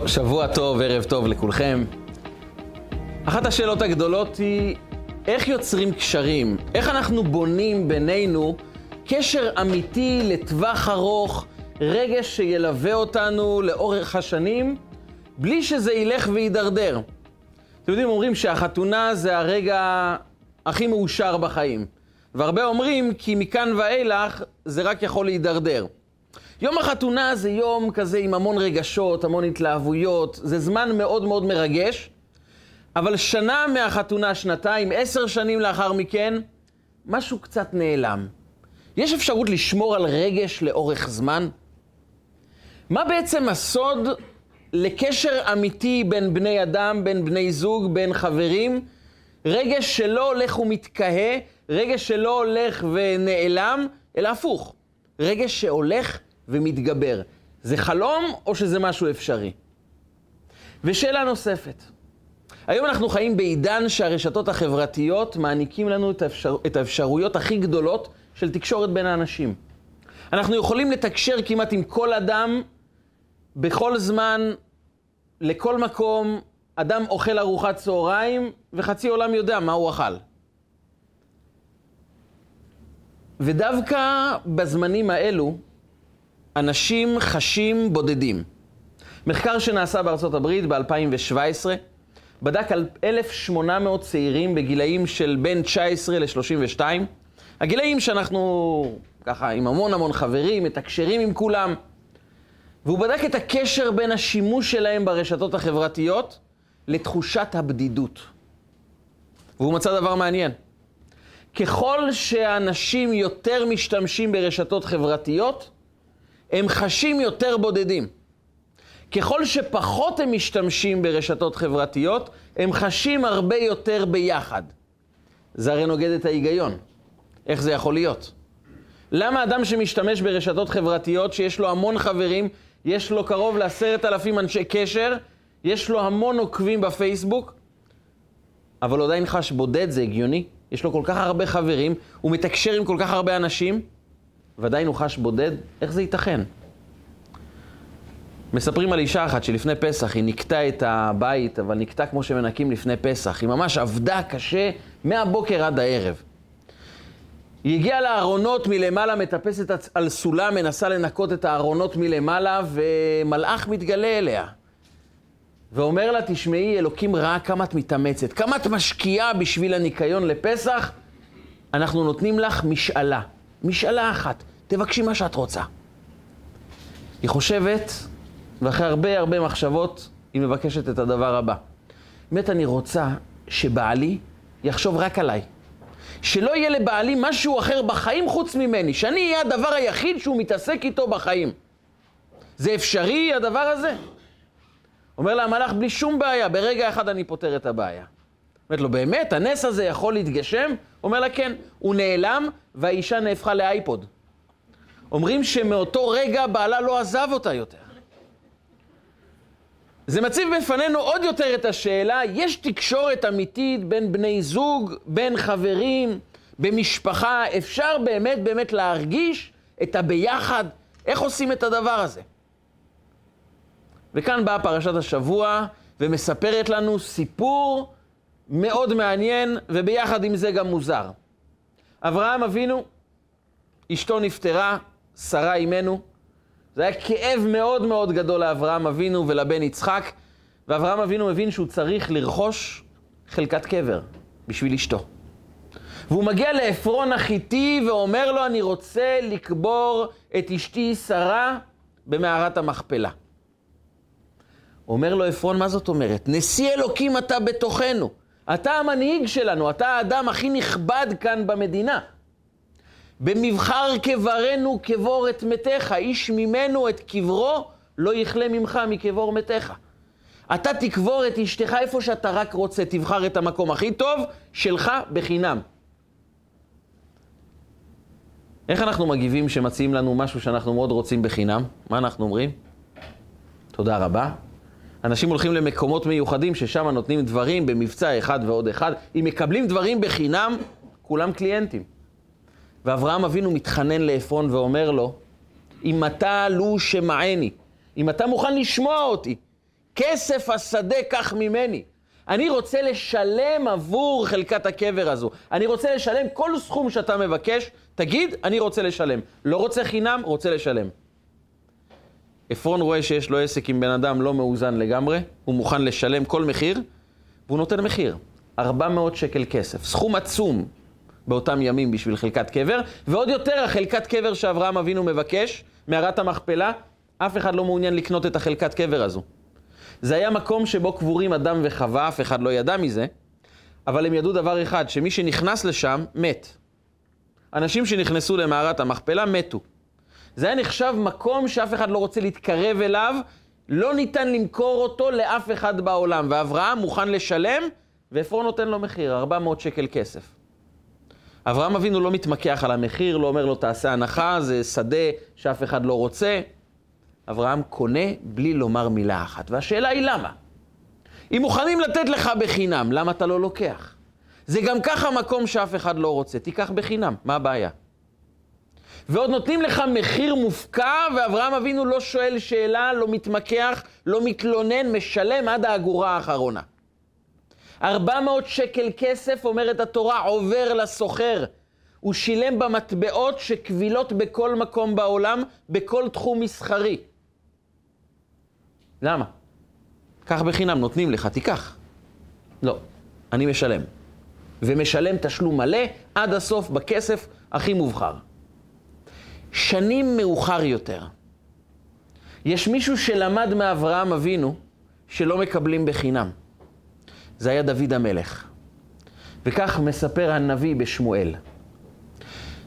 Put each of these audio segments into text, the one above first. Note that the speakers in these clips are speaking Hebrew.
טוב, שבוע טוב, ערב טוב לכולכם. אחת השאלות הגדולות היא, איך יוצרים קשרים? איך אנחנו בונים בינינו קשר אמיתי לטווח ארוך, רגש שילווה אותנו לאורך השנים, בלי שזה ילך ויידרדר? אתם יודעים, אומרים שהחתונה זה הרגע הכי מאושר בחיים. והרבה אומרים כי מכאן ואילך זה רק יכול להידרדר. יום החתונה זה יום כזה עם המון רגשות, המון התלהבויות, זה זמן מאוד מאוד מרגש, אבל שנה מהחתונה, שנתיים, עשר שנים לאחר מכן, משהו קצת נעלם. יש אפשרות לשמור על רגש לאורך זמן? מה בעצם הסוד לקשר אמיתי בין בני אדם, בין בני זוג, בין חברים? רגש שלא הולך ומתקהה, רגש שלא הולך ונעלם, אלא הפוך. רגש שהולך ומתגבר. זה חלום או שזה משהו אפשרי? ושאלה נוספת, היום אנחנו חיים בעידן שהרשתות החברתיות מעניקים לנו את, האפשר... את האפשרויות הכי גדולות של תקשורת בין האנשים. אנחנו יכולים לתקשר כמעט עם כל אדם, בכל זמן, לכל מקום, אדם אוכל ארוחת צהריים, וחצי עולם יודע מה הוא אכל. ודווקא בזמנים האלו, אנשים חשים בודדים. מחקר שנעשה בארצות הברית ב-2017 בדק על 1,800 צעירים בגילאים של בין 19 ל-32, הגילאים שאנחנו ככה עם המון המון חברים, מתקשרים עם כולם, והוא בדק את הקשר בין השימוש שלהם ברשתות החברתיות לתחושת הבדידות. והוא מצא דבר מעניין. ככל שאנשים יותר משתמשים ברשתות חברתיות, הם חשים יותר בודדים. ככל שפחות הם משתמשים ברשתות חברתיות, הם חשים הרבה יותר ביחד. זה הרי נוגד את ההיגיון. איך זה יכול להיות? למה אדם שמשתמש ברשתות חברתיות, שיש לו המון חברים, יש לו קרוב לעשרת אלפים אנשי קשר, יש לו המון עוקבים בפייסבוק, אבל עדיין חש בודד, זה הגיוני? יש לו כל כך הרבה חברים, הוא מתקשר עם כל כך הרבה אנשים, ועדיין הוא חש בודד? איך זה ייתכן? מספרים על אישה אחת שלפני פסח היא נקטה את הבית, אבל נקטה כמו שמנקים לפני פסח. היא ממש עבדה קשה מהבוקר עד הערב. היא הגיעה לארונות מלמעלה, מטפסת על סולם, מנסה לנקות את הארונות מלמעלה, ומלאך מתגלה אליה. ואומר לה, תשמעי, אלוקים ראה כמה את מתאמצת, כמה את משקיעה בשביל הניקיון לפסח, אנחנו נותנים לך משאלה. משאלה אחת, תבקשי מה שאת רוצה. היא חושבת, ואחרי הרבה הרבה מחשבות, היא מבקשת את הדבר הבא. באמת, אני רוצה שבעלי יחשוב רק עליי. שלא יהיה לבעלי משהו אחר בחיים חוץ ממני, שאני אהיה הדבר היחיד שהוא מתעסק איתו בחיים. זה אפשרי, הדבר הזה? אומר לה המלאך, בלי שום בעיה, ברגע אחד אני פותר את הבעיה. אומרת לו, באמת, הנס הזה יכול להתגשם? אומר לה, כן. הוא נעלם, והאישה נהפכה לאייפוד. אומרים שמאותו רגע בעלה לא עזב אותה יותר. זה מציב בפנינו עוד יותר את השאלה, יש תקשורת אמיתית בין בני זוג, בין חברים, במשפחה, אפשר באמת באמת להרגיש את הביחד? איך עושים את הדבר הזה? וכאן באה פרשת השבוע ומספרת לנו סיפור מאוד מעניין, וביחד עם זה גם מוזר. אברהם אבינו, אשתו נפטרה, שרה אימנו, זה היה כאב מאוד מאוד גדול לאברהם אבינו ולבן יצחק, ואברהם אבינו מבין שהוא צריך לרכוש חלקת קבר בשביל אשתו. והוא מגיע לעפרון החיתי ואומר לו, אני רוצה לקבור את אשתי שרה במערת המכפלה. אומר לו עפרון, מה זאת אומרת? נשיא אלוקים אתה בתוכנו. אתה המנהיג שלנו, אתה האדם הכי נכבד כאן במדינה. במבחר קברנו קבור את מתיך, איש ממנו את קברו לא יכלה ממך מקבור מתיך. אתה תקבור את אשתך איפה שאתה רק רוצה, תבחר את המקום הכי טוב שלך בחינם. איך אנחנו מגיבים שמציעים לנו משהו שאנחנו מאוד רוצים בחינם? מה אנחנו אומרים? תודה רבה. אנשים הולכים למקומות מיוחדים ששם נותנים דברים במבצע אחד ועוד אחד. אם מקבלים דברים בחינם, כולם קליינטים. ואברהם אבינו מתחנן לעפרון ואומר לו, אם אתה לו שמעני, אם אתה מוכן לשמוע אותי, כסף השדה קח ממני. אני רוצה לשלם עבור חלקת הקבר הזו. אני רוצה לשלם כל סכום שאתה מבקש, תגיד, אני רוצה לשלם. לא רוצה חינם, רוצה לשלם. עפרון רואה שיש לו עסק עם בן אדם לא מאוזן לגמרי, הוא מוכן לשלם כל מחיר, והוא נותן מחיר. 400 שקל כסף, סכום עצום באותם ימים בשביל חלקת קבר, ועוד יותר החלקת קבר שאברהם אבינו מבקש, מערת המכפלה, אף אחד לא מעוניין לקנות את החלקת קבר הזו. זה היה מקום שבו קבורים אדם וחווה, אף אחד לא ידע מזה, אבל הם ידעו דבר אחד, שמי שנכנס לשם, מת. אנשים שנכנסו למערת המכפלה מתו. זה היה נחשב מקום שאף אחד לא רוצה להתקרב אליו, לא ניתן למכור אותו לאף אחד בעולם, ואברהם מוכן לשלם, ועפרון נותן לו מחיר, 400 שקל כסף. אברהם אבינו לא מתמקח על המחיר, לא אומר לו תעשה הנחה, זה שדה שאף אחד לא רוצה. אברהם קונה בלי לומר מילה אחת. והשאלה היא למה? אם מוכנים לתת לך בחינם, למה אתה לא לוקח? זה גם ככה מקום שאף אחד לא רוצה, תיקח בחינם, מה הבעיה? ועוד נותנים לך מחיר מופקע, ואברהם אבינו לא שואל שאלה, לא מתמקח, לא מתלונן, משלם עד האגורה האחרונה. 400 שקל כסף, אומרת התורה, עובר לסוחר. הוא שילם במטבעות שקבילות בכל מקום בעולם, בכל תחום מסחרי. למה? קח בחינם, נותנים לך, תיקח. לא, אני משלם. ומשלם תשלום מלא עד הסוף בכסף הכי מובחר. שנים מאוחר יותר, יש מישהו שלמד מאברהם אבינו שלא מקבלים בחינם. זה היה דוד המלך. וכך מספר הנביא בשמואל.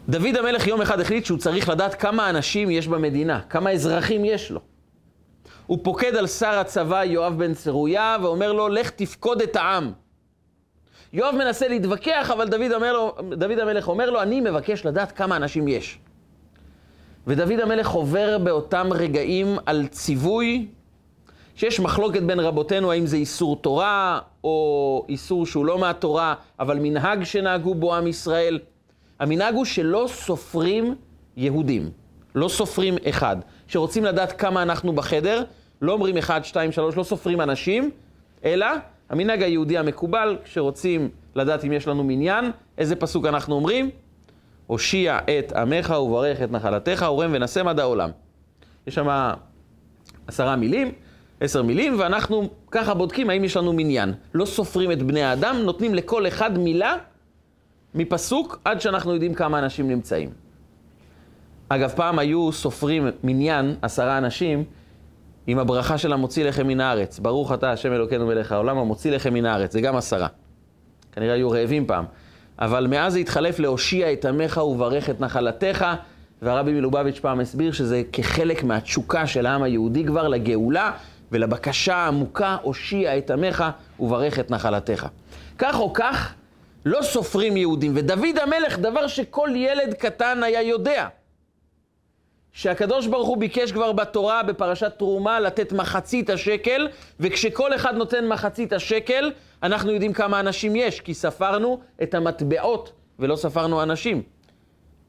דוד המלך יום אחד החליט שהוא צריך לדעת כמה אנשים יש במדינה, כמה אזרחים יש לו. הוא פוקד על שר הצבא יואב בן צרויה ואומר לו, לך תפקוד את העם. יואב מנסה להתווכח, אבל דוד, אומר לו, דוד המלך אומר לו, אני מבקש לדעת כמה אנשים יש. ודוד המלך עובר באותם רגעים על ציווי שיש מחלוקת בין רבותינו האם זה איסור תורה או איסור שהוא לא מהתורה, אבל מנהג שנהגו בו עם ישראל. המנהג הוא שלא סופרים יהודים, לא סופרים אחד. שרוצים לדעת כמה אנחנו בחדר, לא אומרים אחד, שתיים, שלוש, לא סופרים אנשים, אלא המנהג היהודי המקובל, כשרוצים לדעת אם יש לנו מניין, איזה פסוק אנחנו אומרים? הושיע את עמך וברך את נחלתך, ורם ונשם עד העולם. יש שם עשרה מילים, עשר מילים, ואנחנו ככה בודקים האם יש לנו מניין. לא סופרים את בני האדם, נותנים לכל אחד מילה מפסוק עד שאנחנו יודעים כמה אנשים נמצאים. אגב, פעם היו סופרים מניין, עשרה אנשים, עם הברכה של המוציא לחם מן הארץ. ברוך אתה, השם אלוקינו מלך העולם, המוציא לחם מן הארץ. זה גם עשרה. כנראה היו רעבים פעם. אבל מאז זה התחלף להושיע את עמך וברך את נחלתך, והרבי מלובביץ' פעם הסביר שזה כחלק מהתשוקה של העם היהודי כבר לגאולה ולבקשה העמוקה, הושיע את עמך וברך את נחלתך. כך או כך, לא סופרים יהודים. ודוד המלך, דבר שכל ילד קטן היה יודע. שהקדוש ברוך הוא ביקש כבר בתורה, בפרשת תרומה, לתת מחצית השקל, וכשכל אחד נותן מחצית השקל, אנחנו יודעים כמה אנשים יש, כי ספרנו את המטבעות ולא ספרנו אנשים.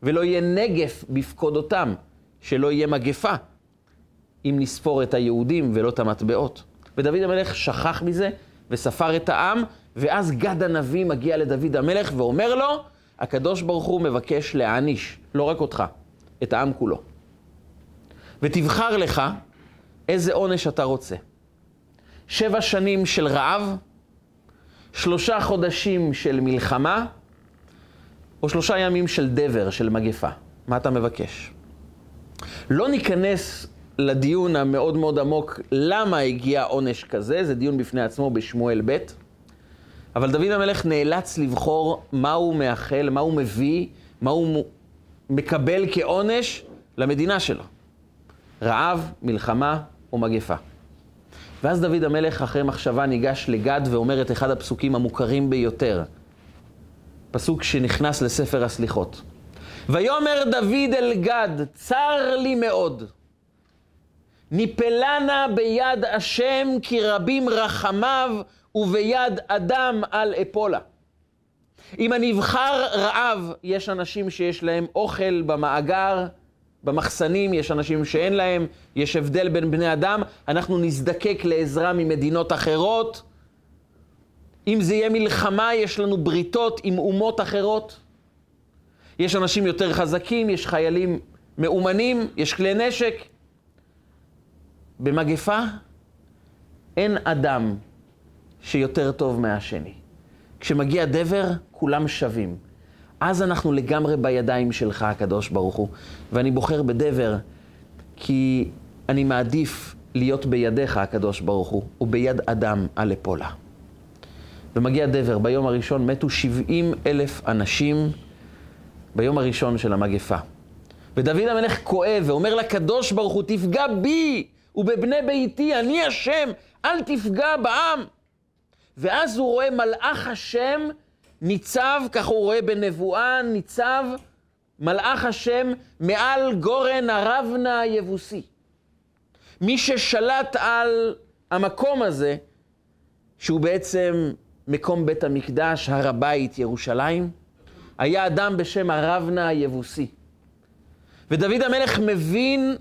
ולא יהיה נגף בפקודותם, שלא יהיה מגפה, אם נספור את היהודים ולא את המטבעות. ודוד המלך שכח מזה וספר את העם, ואז גד הנביא מגיע לדוד המלך ואומר לו, הקדוש ברוך הוא מבקש להעניש, לא רק אותך, את העם כולו. ותבחר לך איזה עונש אתה רוצה. שבע שנים של רעב, שלושה חודשים של מלחמה, או שלושה ימים של דבר, של מגפה. מה אתה מבקש? לא ניכנס לדיון המאוד מאוד עמוק למה הגיע עונש כזה, זה דיון בפני עצמו בשמואל ב', אבל דוד המלך נאלץ לבחור מה הוא מאחל, מה הוא מביא, מה הוא מקבל כעונש למדינה שלו. רעב, מלחמה או מגפה. ואז דוד המלך אחרי מחשבה ניגש לגד ואומר את אחד הפסוקים המוכרים ביותר. פסוק שנכנס לספר הסליחות. ויאמר דוד אל גד, צר לי מאוד. ניפלנה ביד השם כי רבים רחמיו וביד אדם על אפולה. אם אני אבחר רעב, יש אנשים שיש להם אוכל במאגר, במחסנים, יש אנשים שאין להם, יש הבדל בין בני אדם, אנחנו נזדקק לעזרה ממדינות אחרות. אם זה יהיה מלחמה, יש לנו בריתות עם אומות אחרות. יש אנשים יותר חזקים, יש חיילים מאומנים, יש כלי נשק. במגפה אין אדם שיותר טוב מהשני. כשמגיע דבר, כולם שווים. אז אנחנו לגמרי בידיים שלך, הקדוש ברוך הוא. ואני בוחר בדבר, כי אני מעדיף להיות בידיך, הקדוש ברוך הוא, וביד אדם על אפולה. ומגיע דבר, ביום הראשון מתו 70 אלף אנשים ביום הראשון של המגפה. ודוד המלך כואב ואומר לקדוש ברוך הוא, תפגע בי ובבני ביתי, אני השם, אל תפגע בעם. ואז הוא רואה מלאך השם ניצב, כך הוא רואה בנבואה, ניצב מלאך השם מעל גורן הרבנה היבוסי. מי ששלט על המקום הזה, שהוא בעצם מקום בית המקדש, הר הבית, ירושלים, היה אדם בשם הרבנה היבוסי. ודוד המלך מבין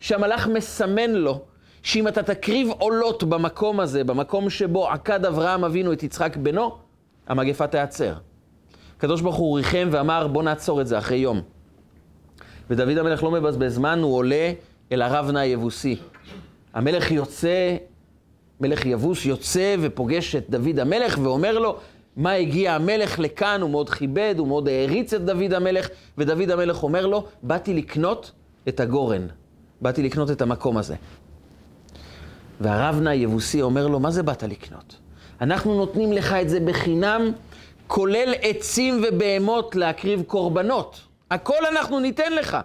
שהמלאך מסמן לו שאם אתה תקריב עולות במקום הזה, במקום שבו עקד אברהם אבינו את יצחק בנו, המגפה תיעצר. הקדוש ברוך הוא ריחם ואמר, בוא נעצור את זה אחרי יום. ודוד המלך לא מבזבז זמן, הוא עולה אל הרבנה היבוסי. המלך יוצא, מלך יבוס יוצא ופוגש את דוד המלך ואומר לו, מה הגיע המלך לכאן, הוא מאוד כיבד, הוא מאוד העריץ את דוד המלך, ודוד המלך אומר לו, באתי לקנות את הגורן, באתי לקנות את המקום הזה. והרבנה היבוסי אומר לו, מה זה באת לקנות? אנחנו נותנים לך את זה בחינם, כולל עצים ובהמות להקריב קורבנות. הכל אנחנו ניתן לך.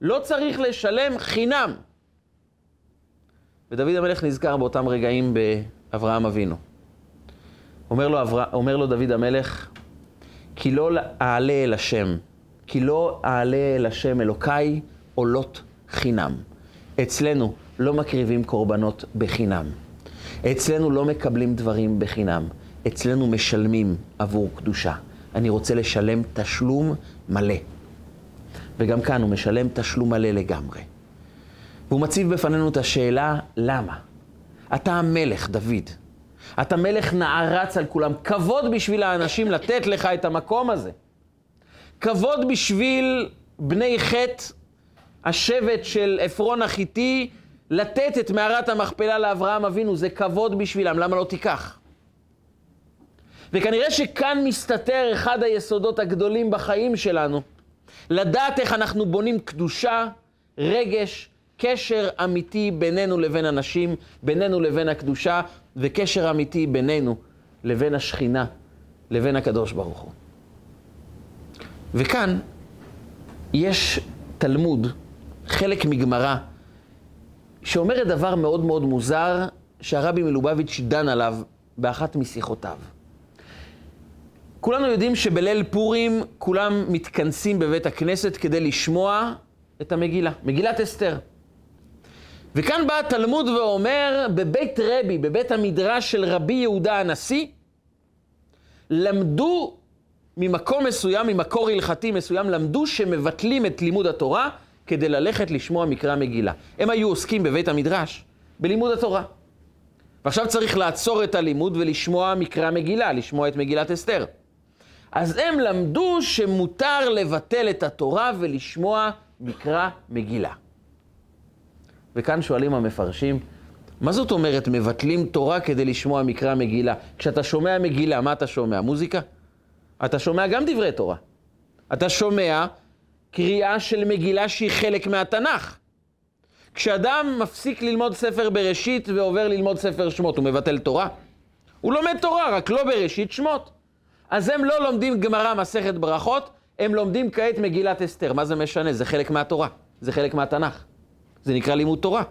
לא צריך לשלם חינם. ודוד המלך נזכר באותם רגעים באברהם אבינו. אומר לו, אבר... אומר לו דוד המלך, כי לא אעלה אל השם, כי לא אעלה אל השם אלוקיי עולות חינם. אצלנו לא מקריבים קורבנות בחינם. אצלנו לא מקבלים דברים בחינם. אצלנו משלמים עבור קדושה. אני רוצה לשלם תשלום מלא. וגם כאן הוא משלם תשלום מלא לגמרי. והוא מציב בפנינו את השאלה, למה? אתה המלך, דוד. אתה מלך נערץ על כולם. כבוד בשביל האנשים לתת לך את המקום הזה. כבוד בשביל בני חטא, השבט של עפרון החיתי, לתת את מערת המכפלה לאברהם אבינו, זה כבוד בשבילם, למה לא תיקח? וכנראה שכאן מסתתר אחד היסודות הגדולים בחיים שלנו. לדעת איך אנחנו בונים קדושה, רגש, קשר אמיתי בינינו לבין אנשים, בינינו לבין הקדושה, וקשר אמיתי בינינו לבין השכינה, לבין הקדוש ברוך הוא. וכאן יש תלמוד, חלק מגמרא, שאומרת דבר מאוד מאוד מוזר, שהרבי מלובביץ' דן עליו באחת משיחותיו. כולנו יודעים שבליל פורים כולם מתכנסים בבית הכנסת כדי לשמוע את המגילה, מגילת אסתר. וכאן בא התלמוד ואומר, בבית רבי, בבית המדרש של רבי יהודה הנשיא, למדו ממקום מסוים, ממקור הלכתי מסוים, למדו שמבטלים את לימוד התורה כדי ללכת לשמוע מקרא מגילה. הם היו עוסקים בבית המדרש, בלימוד התורה. ועכשיו צריך לעצור את הלימוד ולשמוע מקרא מגילה, לשמוע את מגילת אסתר. אז הם למדו שמותר לבטל את התורה ולשמוע מקרא מגילה. וכאן שואלים המפרשים, מה זאת אומרת מבטלים תורה כדי לשמוע מקרא מגילה? כשאתה שומע מגילה, מה אתה שומע? מוזיקה? אתה שומע גם דברי תורה. אתה שומע קריאה של מגילה שהיא חלק מהתנ"ך. כשאדם מפסיק ללמוד ספר בראשית ועובר ללמוד ספר שמות, הוא מבטל תורה? הוא לומד תורה, רק לא בראשית שמות. אז הם לא לומדים גמרא מסכת ברכות, הם לומדים כעת מגילת אסתר. מה זה משנה? זה חלק מהתורה, זה חלק מהתנ"ך. זה נקרא לימוד תורה.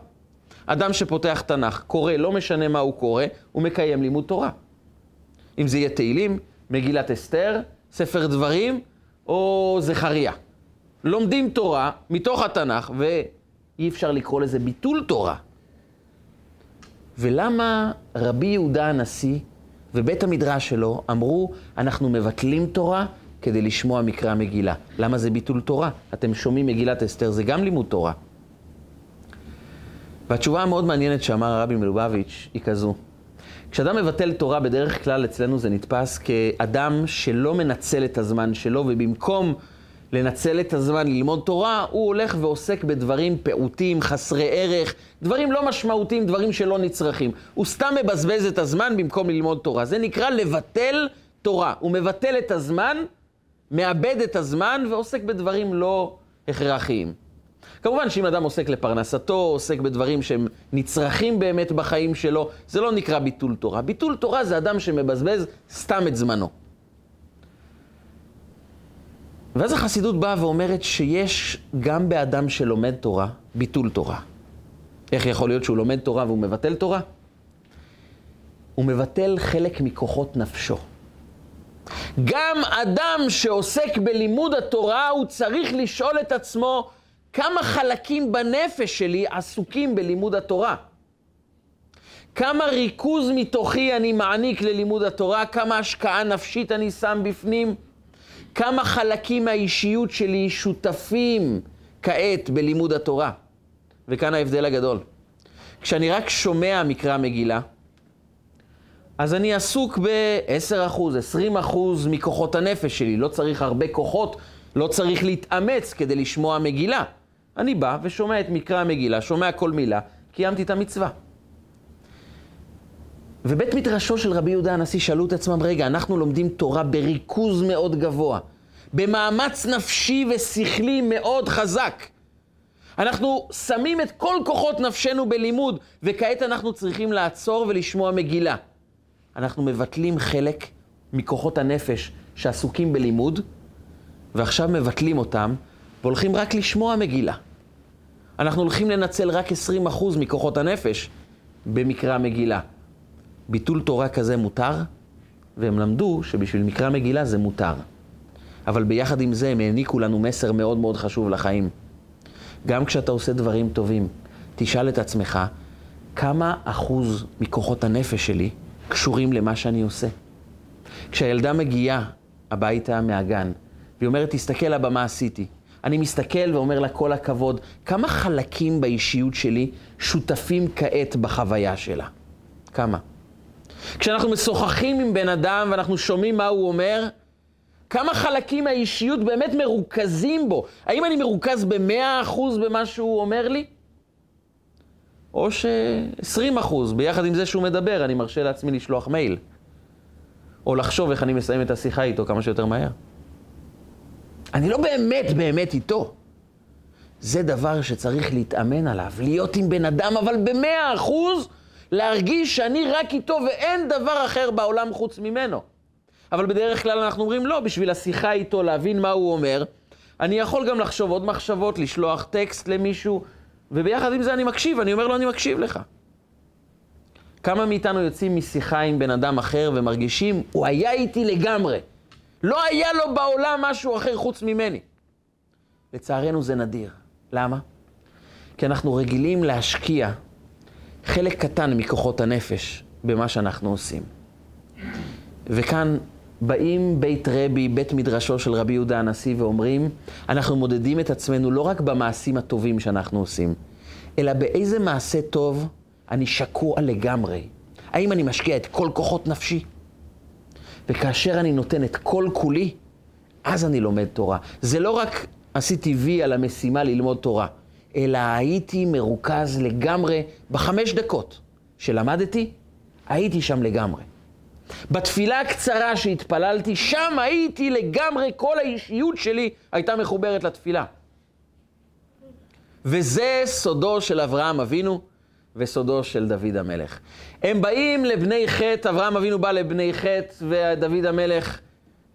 אדם שפותח תנ"ך, קורא, לא משנה מה הוא קורא, הוא מקיים לימוד תורה. אם זה יהיה תהילים, מגילת אסתר, ספר דברים או זכריה. לומדים תורה מתוך התנ"ך, ואי אפשר לקרוא לזה ביטול תורה. ולמה רבי יהודה הנשיא ובית המדרש שלו אמרו, אנחנו מבטלים תורה כדי לשמוע מקרא מגילה. למה זה ביטול תורה? אתם שומעים מגילת אסתר, זה גם לימוד תורה. והתשובה המאוד מעניינת שאמר הרבי מלובביץ' היא כזו. כשאדם מבטל תורה, בדרך כלל אצלנו זה נתפס כאדם שלא מנצל את הזמן שלו, ובמקום לנצל את הזמן ללמוד תורה, הוא הולך ועוסק בדברים פעוטים, חסרי ערך, דברים לא משמעותיים, דברים שלא נצרכים. הוא סתם מבזבז את הזמן במקום ללמוד תורה. זה נקרא לבטל תורה. הוא מבטל את הזמן, מאבד את הזמן ועוסק בדברים לא הכרחיים. כמובן שאם אדם עוסק לפרנסתו, עוסק בדברים שהם נצרכים באמת בחיים שלו, זה לא נקרא ביטול תורה. ביטול תורה זה אדם שמבזבז סתם את זמנו. ואז החסידות באה ואומרת שיש גם באדם שלומד תורה, ביטול תורה. איך יכול להיות שהוא לומד תורה והוא מבטל תורה? הוא מבטל חלק מכוחות נפשו. גם אדם שעוסק בלימוד התורה, הוא צריך לשאול את עצמו כמה חלקים בנפש שלי עסוקים בלימוד התורה. כמה ריכוז מתוכי אני מעניק ללימוד התורה, כמה השקעה נפשית אני שם בפנים, כמה חלקים מהאישיות שלי שותפים כעת בלימוד התורה. וכאן ההבדל הגדול. כשאני רק שומע מקרא מגילה, אז אני עסוק ב-10%, 20% מכוחות הנפש שלי. לא צריך הרבה כוחות, לא צריך להתאמץ כדי לשמוע מגילה. אני בא ושומע את מקרא המגילה, שומע כל מילה, קיימתי את המצווה. ובית מדרשו של רבי יהודה הנשיא שאלו את עצמם, רגע, אנחנו לומדים תורה בריכוז מאוד גבוה, במאמץ נפשי ושכלי מאוד חזק. אנחנו שמים את כל כוחות נפשנו בלימוד, וכעת אנחנו צריכים לעצור ולשמוע מגילה. אנחנו מבטלים חלק מכוחות הנפש שעסוקים בלימוד, ועכשיו מבטלים אותם, והולכים רק לשמוע מגילה. אנחנו הולכים לנצל רק 20% מכוחות הנפש במקרא מגילה. ביטול תורה כזה מותר, והם למדו שבשביל מקרא מגילה זה מותר. אבל ביחד עם זה הם העניקו לנו מסר מאוד מאוד חשוב לחיים. גם כשאתה עושה דברים טובים, תשאל את עצמך, כמה אחוז מכוחות הנפש שלי קשורים למה שאני עושה? כשהילדה מגיעה הביתה מהגן, והיא אומרת, תסתכל אבא מה עשיתי. אני מסתכל ואומר לה כל הכבוד, כמה חלקים באישיות שלי שותפים כעת בחוויה שלה? כמה? כשאנחנו משוחחים עם בן אדם ואנחנו שומעים מה הוא אומר, כמה חלקים מהאישיות באמת מרוכזים בו? האם אני מרוכז במאה אחוז במה שהוא אומר לי? או ש-20 אחוז, ביחד עם זה שהוא מדבר, אני מרשה לעצמי לשלוח מייל. או לחשוב איך אני מסיים את השיחה איתו כמה שיותר מהר. אני לא באמת באמת איתו. זה דבר שצריך להתאמן עליו, להיות עם בן אדם, אבל במאה אחוז להרגיש שאני רק איתו ואין דבר אחר בעולם חוץ ממנו. אבל בדרך כלל אנחנו אומרים לא, בשביל השיחה איתו, להבין מה הוא אומר, אני יכול גם לחשוב עוד מחשבות, לשלוח טקסט למישהו, וביחד עם זה אני מקשיב, אני אומר לו, אני מקשיב לך. כמה מאיתנו יוצאים משיחה עם בן אדם אחר ומרגישים, הוא היה איתי לגמרי. לא היה לו בעולם משהו אחר חוץ ממני. לצערנו זה נדיר. למה? כי אנחנו רגילים להשקיע חלק קטן מכוחות הנפש במה שאנחנו עושים. וכאן באים בית רבי, בית מדרשו של רבי יהודה הנשיא, ואומרים, אנחנו מודדים את עצמנו לא רק במעשים הטובים שאנחנו עושים, אלא באיזה מעשה טוב אני שקוע לגמרי. האם אני משקיע את כל כוחות נפשי? וכאשר אני נותן את כל כולי, אז אני לומד תורה. זה לא רק עשיתי וי על המשימה ללמוד תורה, אלא הייתי מרוכז לגמרי בחמש דקות שלמדתי, הייתי שם לגמרי. בתפילה הקצרה שהתפללתי, שם הייתי לגמרי, כל האישיות שלי הייתה מחוברת לתפילה. וזה סודו של אברהם אבינו וסודו של דוד המלך. הם באים לבני חטא, אברהם אבינו בא לבני חטא, ודוד המלך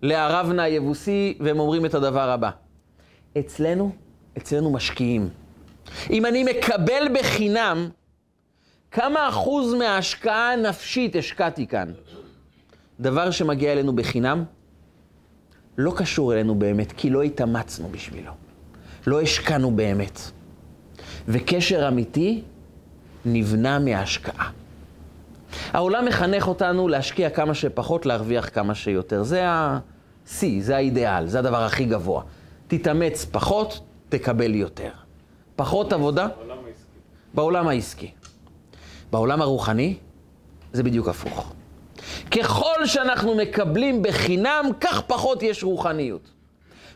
לערבנה היבוסי, והם אומרים את הדבר הבא. אצלנו, אצלנו משקיעים. אם אני מקבל בחינם, כמה אחוז מההשקעה הנפשית השקעתי כאן? דבר שמגיע אלינו בחינם, לא קשור אלינו באמת, כי לא התאמצנו בשבילו. לא השקענו באמת. וקשר אמיתי נבנה מההשקעה. העולם מחנך אותנו להשקיע כמה שפחות, להרוויח כמה שיותר. זה השיא, זה האידיאל, זה הדבר הכי גבוה. תתאמץ פחות, תקבל יותר. פחות עבודה? בעולם העסקי. בעולם הרוחני, זה בדיוק הפוך. ככל שאנחנו מקבלים בחינם, כך פחות יש רוחניות.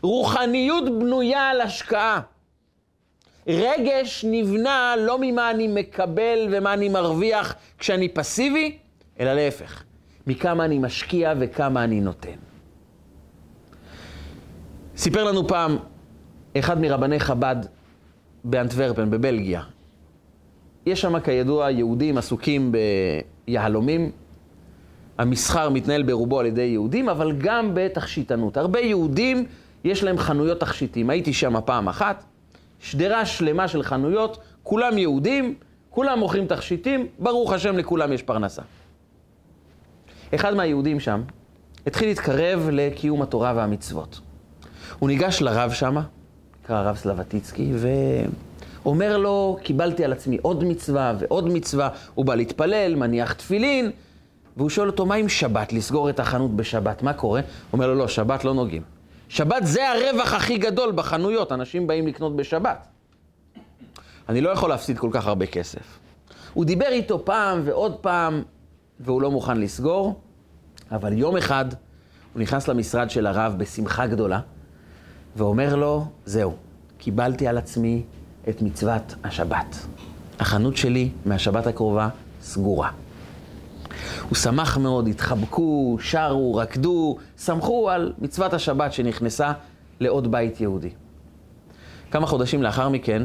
רוחניות בנויה על השקעה. רגש נבנה לא ממה אני מקבל ומה אני מרוויח כשאני פסיבי, אלא להפך, מכמה אני משקיע וכמה אני נותן. סיפר לנו פעם אחד מרבני חב"ד באנטוורפן, בבלגיה. יש שם כידוע יהודים עסוקים ביהלומים. המסחר מתנהל ברובו על ידי יהודים, אבל גם בתכשיטנות. הרבה יהודים יש להם חנויות תכשיטים. הייתי שם פעם אחת, שדרה שלמה של חנויות, כולם יהודים, כולם מוכרים תכשיטים, ברוך השם לכולם יש פרנסה. אחד מהיהודים שם התחיל להתקרב לקיום התורה והמצוות. הוא ניגש לרב שמה, נקרא הרב סלבטיצקי, ואומר לו, קיבלתי על עצמי עוד מצווה ועוד מצווה, הוא בא להתפלל, מניח תפילין, והוא שואל אותו, מה עם שבת, לסגור את החנות בשבת, מה קורה? הוא אומר לו, לא, שבת לא נוגעים. שבת זה הרווח הכי גדול בחנויות, אנשים באים לקנות בשבת. אני לא יכול להפסיד כל כך הרבה כסף. הוא דיבר איתו פעם ועוד פעם, והוא לא מוכן לסגור, אבל יום אחד הוא נכנס למשרד של הרב בשמחה גדולה, ואומר לו, זהו, קיבלתי על עצמי את מצוות השבת. החנות שלי מהשבת הקרובה סגורה. הוא שמח מאוד, התחבקו, שרו, רקדו, שמחו על מצוות השבת שנכנסה לעוד בית יהודי. כמה חודשים לאחר מכן,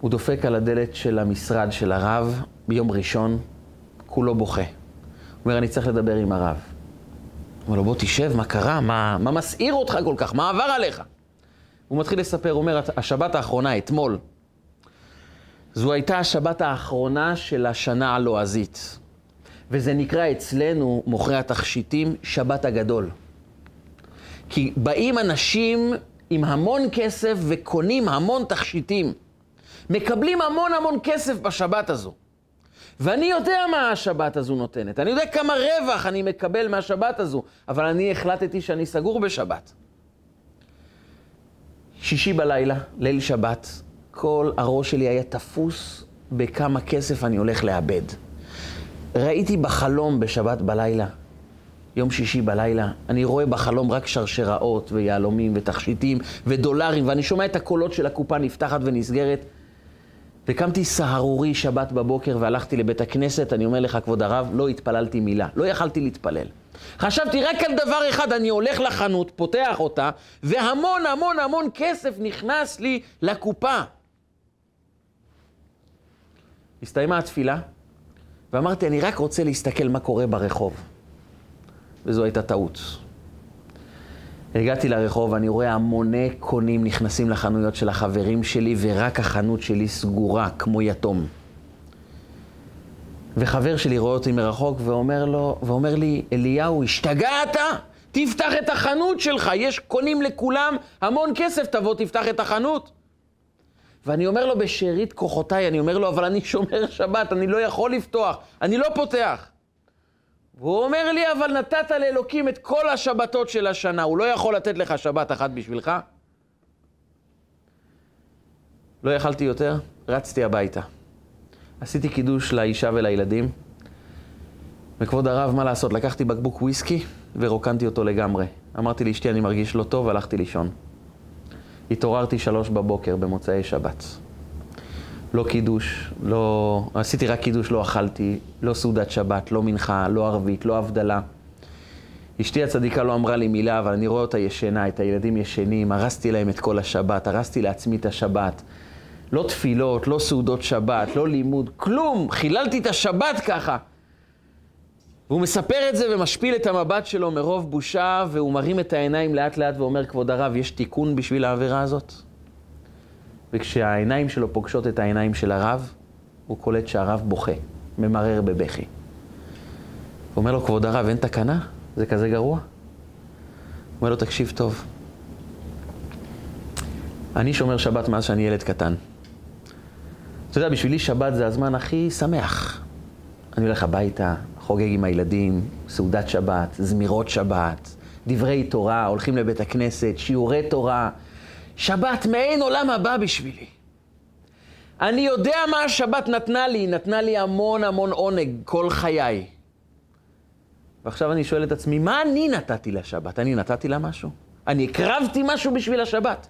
הוא דופק על הדלת של המשרד של הרב ביום ראשון, כולו בוכה. הוא אומר, אני צריך לדבר עם הרב. אומר לו, בוא תשב, מה קרה? מה, מה מסעיר אותך כל כך? מה עבר עליך? הוא מתחיל לספר, הוא אומר, השבת האחרונה, אתמול, זו הייתה השבת האחרונה של השנה הלועזית. וזה נקרא אצלנו, מוכרי התכשיטים, שבת הגדול. כי באים אנשים עם המון כסף וקונים המון תכשיטים. מקבלים המון המון כסף בשבת הזו. ואני יודע מה השבת הזו נותנת. אני יודע כמה רווח אני מקבל מהשבת הזו, אבל אני החלטתי שאני סגור בשבת. שישי בלילה, ליל שבת, כל הראש שלי היה תפוס בכמה כסף אני הולך לאבד. ראיתי בחלום בשבת בלילה, יום שישי בלילה, אני רואה בחלום רק שרשראות ויהלומים ותכשיטים ודולרים, ואני שומע את הקולות של הקופה נפתחת ונסגרת. וקמתי סהרורי שבת בבוקר והלכתי לבית הכנסת, אני אומר לך, כבוד הרב, לא התפללתי מילה, לא יכלתי להתפלל. חשבתי רק על דבר אחד, אני הולך לחנות, פותח אותה, והמון המון המון כסף נכנס לי לקופה. הסתיימה התפילה, ואמרתי, אני רק רוצה להסתכל מה קורה ברחוב. וזו הייתה טעות. הגעתי לרחוב, אני רואה המוני קונים נכנסים לחנויות של החברים שלי, ורק החנות שלי סגורה, כמו יתום. וחבר שלי רואה אותי מרחוק ואומר, לו, ואומר לי, אליהו, השתגעת? תפתח את החנות שלך, יש קונים לכולם המון כסף, תבוא תפתח את החנות. ואני אומר לו בשארית כוחותיי, אני אומר לו, אבל אני שומר שבת, אני לא יכול לפתוח, אני לא פותח. והוא אומר לי, אבל נתת לאלוקים את כל השבתות של השנה, הוא לא יכול לתת לך שבת אחת בשבילך? לא יכלתי יותר, רצתי הביתה. עשיתי קידוש לאישה ולילדים, וכבוד הרב, מה לעשות? לקחתי בקבוק וויסקי ורוקנתי אותו לגמרי. אמרתי לאשתי, אני מרגיש לא טוב, הלכתי לישון. התעוררתי שלוש בבוקר במוצאי שבת. לא קידוש, לא... עשיתי רק קידוש, לא אכלתי, לא סעודת שבת, לא מנחה, לא ערבית, לא הבדלה. אשתי הצדיקה לא אמרה לי מילה, אבל אני רואה אותה ישנה, את הילדים ישנים, הרסתי להם את כל השבת, הרסתי לעצמי את השבת. לא תפילות, לא סעודות שבת, לא לימוד, כלום. חיללתי את השבת ככה. והוא מספר את זה ומשפיל את המבט שלו מרוב בושה, והוא מרים את העיניים לאט לאט ואומר, כבוד הרב, יש תיקון בשביל העבירה הזאת? וכשהעיניים שלו פוגשות את העיניים של הרב, הוא קולט שהרב בוכה, ממרר בבכי. הוא אומר לו, כבוד הרב, אין תקנה? זה כזה גרוע? הוא אומר לו, תקשיב טוב. אני שומר שבת מאז שאני ילד קטן. אתה יודע, בשבילי שבת זה הזמן הכי שמח. אני הולך הביתה, חוגג עם הילדים, סעודת שבת, זמירות שבת, דברי תורה, הולכים לבית הכנסת, שיעורי תורה. שבת מעין עולם הבא בשבילי. אני יודע מה השבת נתנה לי, נתנה לי המון המון עונג כל חיי. ועכשיו אני שואל את עצמי, מה אני נתתי לשבת? אני נתתי לה משהו? אני הקרבתי משהו בשביל השבת?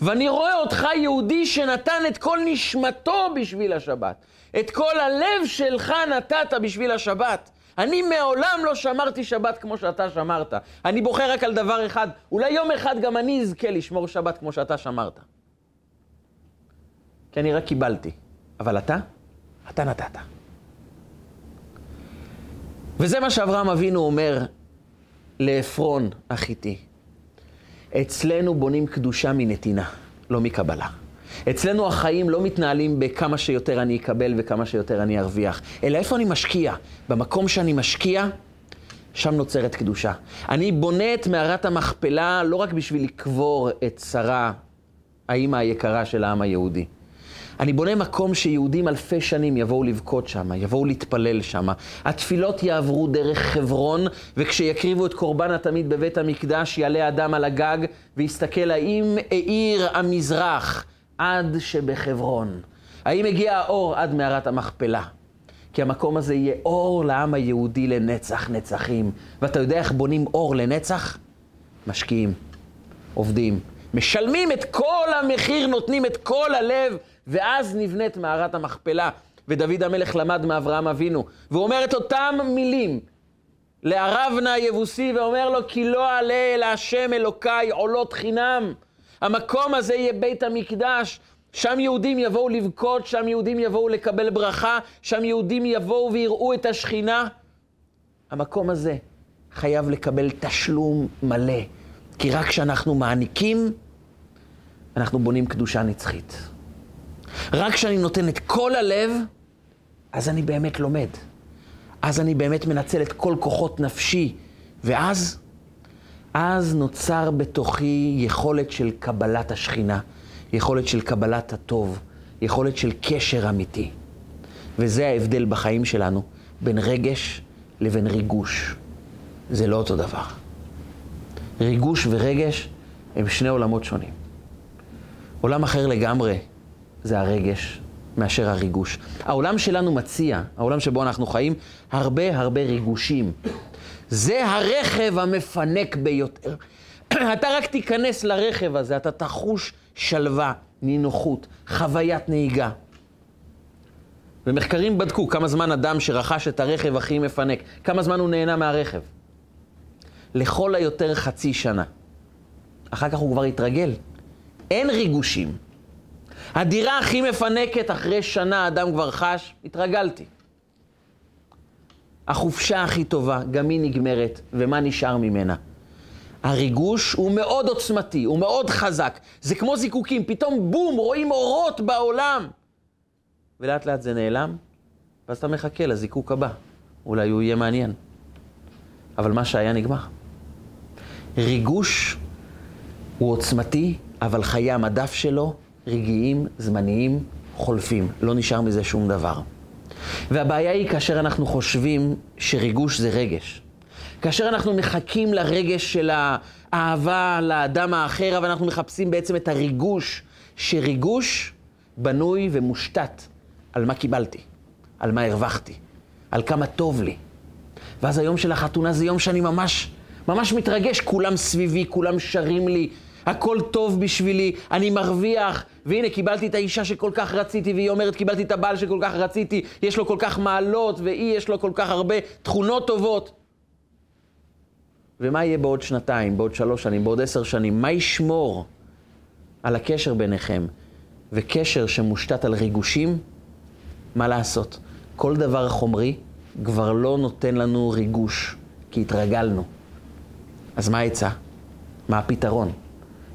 ואני רואה אותך יהודי שנתן את כל נשמתו בשביל השבת. את כל הלב שלך נתת בשביל השבת. אני מעולם לא שמרתי שבת כמו שאתה שמרת. אני בוחר רק על דבר אחד, אולי יום אחד גם אני אזכה לשמור שבת כמו שאתה שמרת. כי אני רק קיבלתי. אבל אתה, אתה נתת. וזה מה שאברהם אבינו אומר לעפרון החיתי. אצלנו בונים קדושה מנתינה, לא מקבלה. אצלנו החיים לא מתנהלים בכמה שיותר אני אקבל וכמה שיותר אני ארוויח, אלא איפה אני משקיע. במקום שאני משקיע, שם נוצרת קדושה. אני בונה את מערת המכפלה לא רק בשביל לקבור את שרה, האימא היקרה של העם היהודי. אני בונה מקום שיהודים אלפי שנים יבואו לבכות שם, יבואו להתפלל שם. התפילות יעברו דרך חברון, וכשיקריבו את קורבן התמיד בבית המקדש, יעלה אדם על הגג ויסתכל האם האיר המזרח עד שבחברון. האם הגיע האור עד מערת המכפלה? כי המקום הזה יהיה אור לעם היהודי לנצח נצחים. ואתה יודע איך בונים אור לנצח? משקיעים, עובדים, משלמים את כל המחיר, נותנים את כל הלב, ואז נבנית מערת המכפלה. ודוד המלך למד מאברהם אבינו, והוא אומר את אותם מילים לערבנה היבוסי, ואומר לו, כי לא עלה אל השם אלוקיי עולות חינם. המקום הזה יהיה בית המקדש. שם יהודים יבואו לבכות, שם יהודים יבואו לקבל ברכה, שם יהודים יבואו ויראו את השכינה. המקום הזה חייב לקבל תשלום מלא, כי רק כשאנחנו מעניקים, אנחנו בונים קדושה נצחית. רק כשאני נותן את כל הלב, אז אני באמת לומד. אז אני באמת מנצל את כל כוחות נפשי, ואז, אז נוצר בתוכי יכולת של קבלת השכינה, יכולת של קבלת הטוב, יכולת של קשר אמיתי. וזה ההבדל בחיים שלנו בין רגש לבין ריגוש. זה לא אותו דבר. ריגוש ורגש הם שני עולמות שונים. עולם אחר לגמרי זה הרגש מאשר הריגוש. העולם שלנו מציע, העולם שבו אנחנו חיים, הרבה הרבה ריגושים. זה הרכב המפנק ביותר. אתה רק תיכנס לרכב הזה, אתה תחוש שלווה, נינוחות, חוויית נהיגה. ומחקרים בדקו כמה זמן אדם שרכש את הרכב הכי מפנק, כמה זמן הוא נהנה מהרכב. לכל היותר חצי שנה. אחר כך הוא כבר התרגל. אין ריגושים. הדירה הכי מפנקת, אחרי שנה אדם כבר חש, התרגלתי. החופשה הכי טובה, גם היא נגמרת, ומה נשאר ממנה? הריגוש הוא מאוד עוצמתי, הוא מאוד חזק. זה כמו זיקוקים, פתאום בום, רואים אורות בעולם. ולאט לאט זה נעלם, ואז אתה מחכה לזיקוק הבא. אולי הוא יהיה מעניין. אבל מה שהיה נגמר. ריגוש הוא עוצמתי, אבל חיי המדף שלו רגעיים, זמניים, חולפים. לא נשאר מזה שום דבר. והבעיה היא כאשר אנחנו חושבים שריגוש זה רגש. כאשר אנחנו מחכים לרגש של האהבה לאדם האחר, אבל אנחנו מחפשים בעצם את הריגוש, שריגוש בנוי ומושתת על מה קיבלתי, על מה הרווחתי, על כמה טוב לי. ואז היום של החתונה זה יום שאני ממש, ממש מתרגש, כולם סביבי, כולם שרים לי, הכל טוב בשבילי, אני מרוויח, והנה קיבלתי את האישה שכל כך רציתי, והיא אומרת קיבלתי את הבעל שכל כך רציתי, יש לו כל כך מעלות, והיא יש לו כל כך הרבה תכונות טובות. ומה יהיה בעוד שנתיים, בעוד שלוש שנים, בעוד עשר שנים? מה ישמור על הקשר ביניכם? וקשר שמושתת על ריגושים, מה לעשות? כל דבר חומרי כבר לא נותן לנו ריגוש, כי התרגלנו. אז מה העצה? מה הפתרון?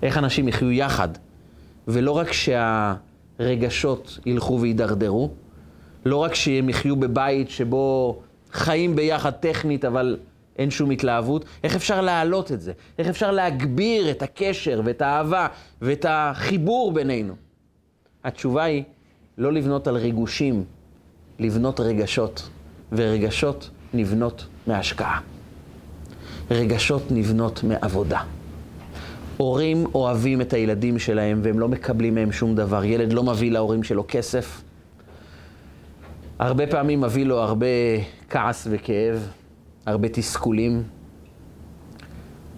איך אנשים יחיו יחד, ולא רק שהרגשות ילכו וידרדרו, לא רק שהם יחיו בבית שבו חיים ביחד טכנית, אבל אין שום התלהבות, איך אפשר להעלות את זה? איך אפשר להגביר את הקשר ואת האהבה ואת החיבור בינינו? התשובה היא לא לבנות על ריגושים, לבנות רגשות, ורגשות נבנות מהשקעה. רגשות נבנות מעבודה. הורים אוהבים את הילדים שלהם והם לא מקבלים מהם שום דבר. ילד לא מביא להורים שלו כסף. הרבה פעמים מביא לו הרבה כעס וכאב, הרבה תסכולים.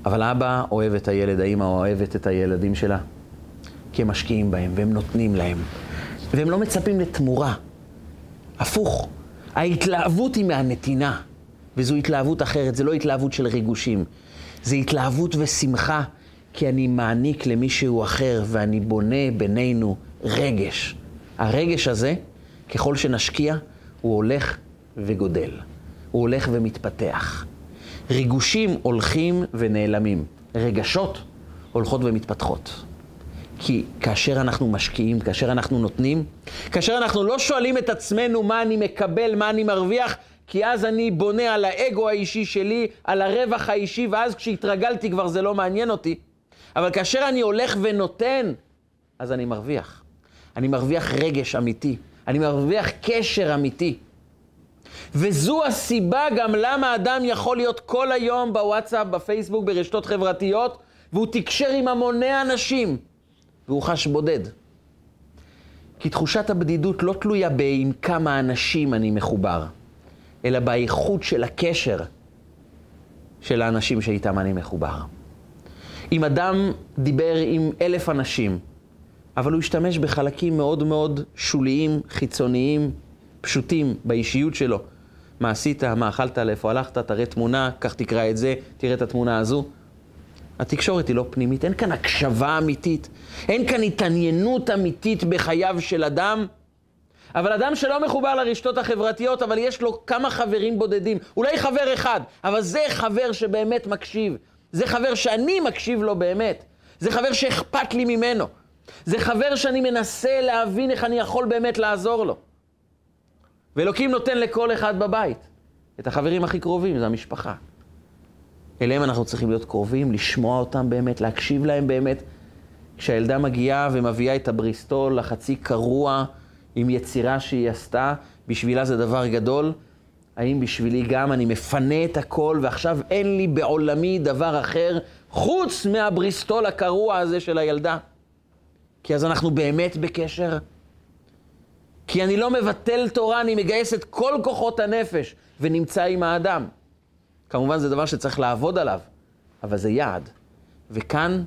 אבל אבא אוהב את הילד, האמא אוהבת את הילדים שלה, כי הם משקיעים בהם והם נותנים להם. והם לא מצפים לתמורה. הפוך, ההתלהבות היא מהנתינה, וזו התלהבות אחרת, זה לא התלהבות של ריגושים. זה התלהבות ושמחה, כי אני מעניק למישהו אחר ואני בונה בינינו רגש. הרגש הזה, ככל שנשקיע, הוא הולך וגודל. הוא הולך ומתפתח. ריגושים הולכים ונעלמים. רגשות הולכות ומתפתחות. כי כאשר אנחנו משקיעים, כאשר אנחנו נותנים, כאשר אנחנו לא שואלים את עצמנו מה אני מקבל, מה אני מרוויח, כי אז אני בונה על האגו האישי שלי, על הרווח האישי, ואז כשהתרגלתי כבר זה לא מעניין אותי. אבל כאשר אני הולך ונותן, אז אני מרוויח. אני מרוויח רגש אמיתי, אני מרוויח קשר אמיתי. וזו הסיבה גם למה אדם יכול להיות כל היום בוואטסאפ, בפייסבוק, ברשתות חברתיות, והוא תקשר עם המוני אנשים, והוא חש בודד. כי תחושת הבדידות לא תלויה בעם כמה אנשים אני מחובר, אלא באיכות של הקשר של האנשים שאיתם אני מחובר. אם אדם דיבר עם אלף אנשים, אבל הוא השתמש בחלקים מאוד מאוד שוליים, חיצוניים, פשוטים באישיות שלו. מה עשית, מה אכלת, לאיפה הלכת, תראה תמונה, קח תקרא את זה, תראה את התמונה הזו. התקשורת היא לא פנימית, אין כאן הקשבה אמיתית, אין כאן התעניינות אמיתית בחייו של אדם. אבל אדם שלא מחובר לרשתות החברתיות, אבל יש לו כמה חברים בודדים, אולי חבר אחד, אבל זה חבר שבאמת מקשיב. זה חבר שאני מקשיב לו באמת. זה חבר שאכפת לי ממנו. זה חבר שאני מנסה להבין איך אני יכול באמת לעזור לו. ואלוקים נותן לכל אחד בבית. את החברים הכי קרובים, זה המשפחה. אליהם אנחנו צריכים להיות קרובים, לשמוע אותם באמת, להקשיב להם באמת. כשהילדה מגיעה ומביאה את הבריסטול החצי קרוע עם יצירה שהיא עשתה, בשבילה זה דבר גדול. האם בשבילי גם אני מפנה את הכל ועכשיו אין לי בעולמי דבר אחר חוץ מהבריסטול הקרוע הזה של הילדה? כי אז אנחנו באמת בקשר. כי אני לא מבטל תורה, אני מגייס את כל כוחות הנפש ונמצא עם האדם. כמובן זה דבר שצריך לעבוד עליו, אבל זה יעד. וכאן,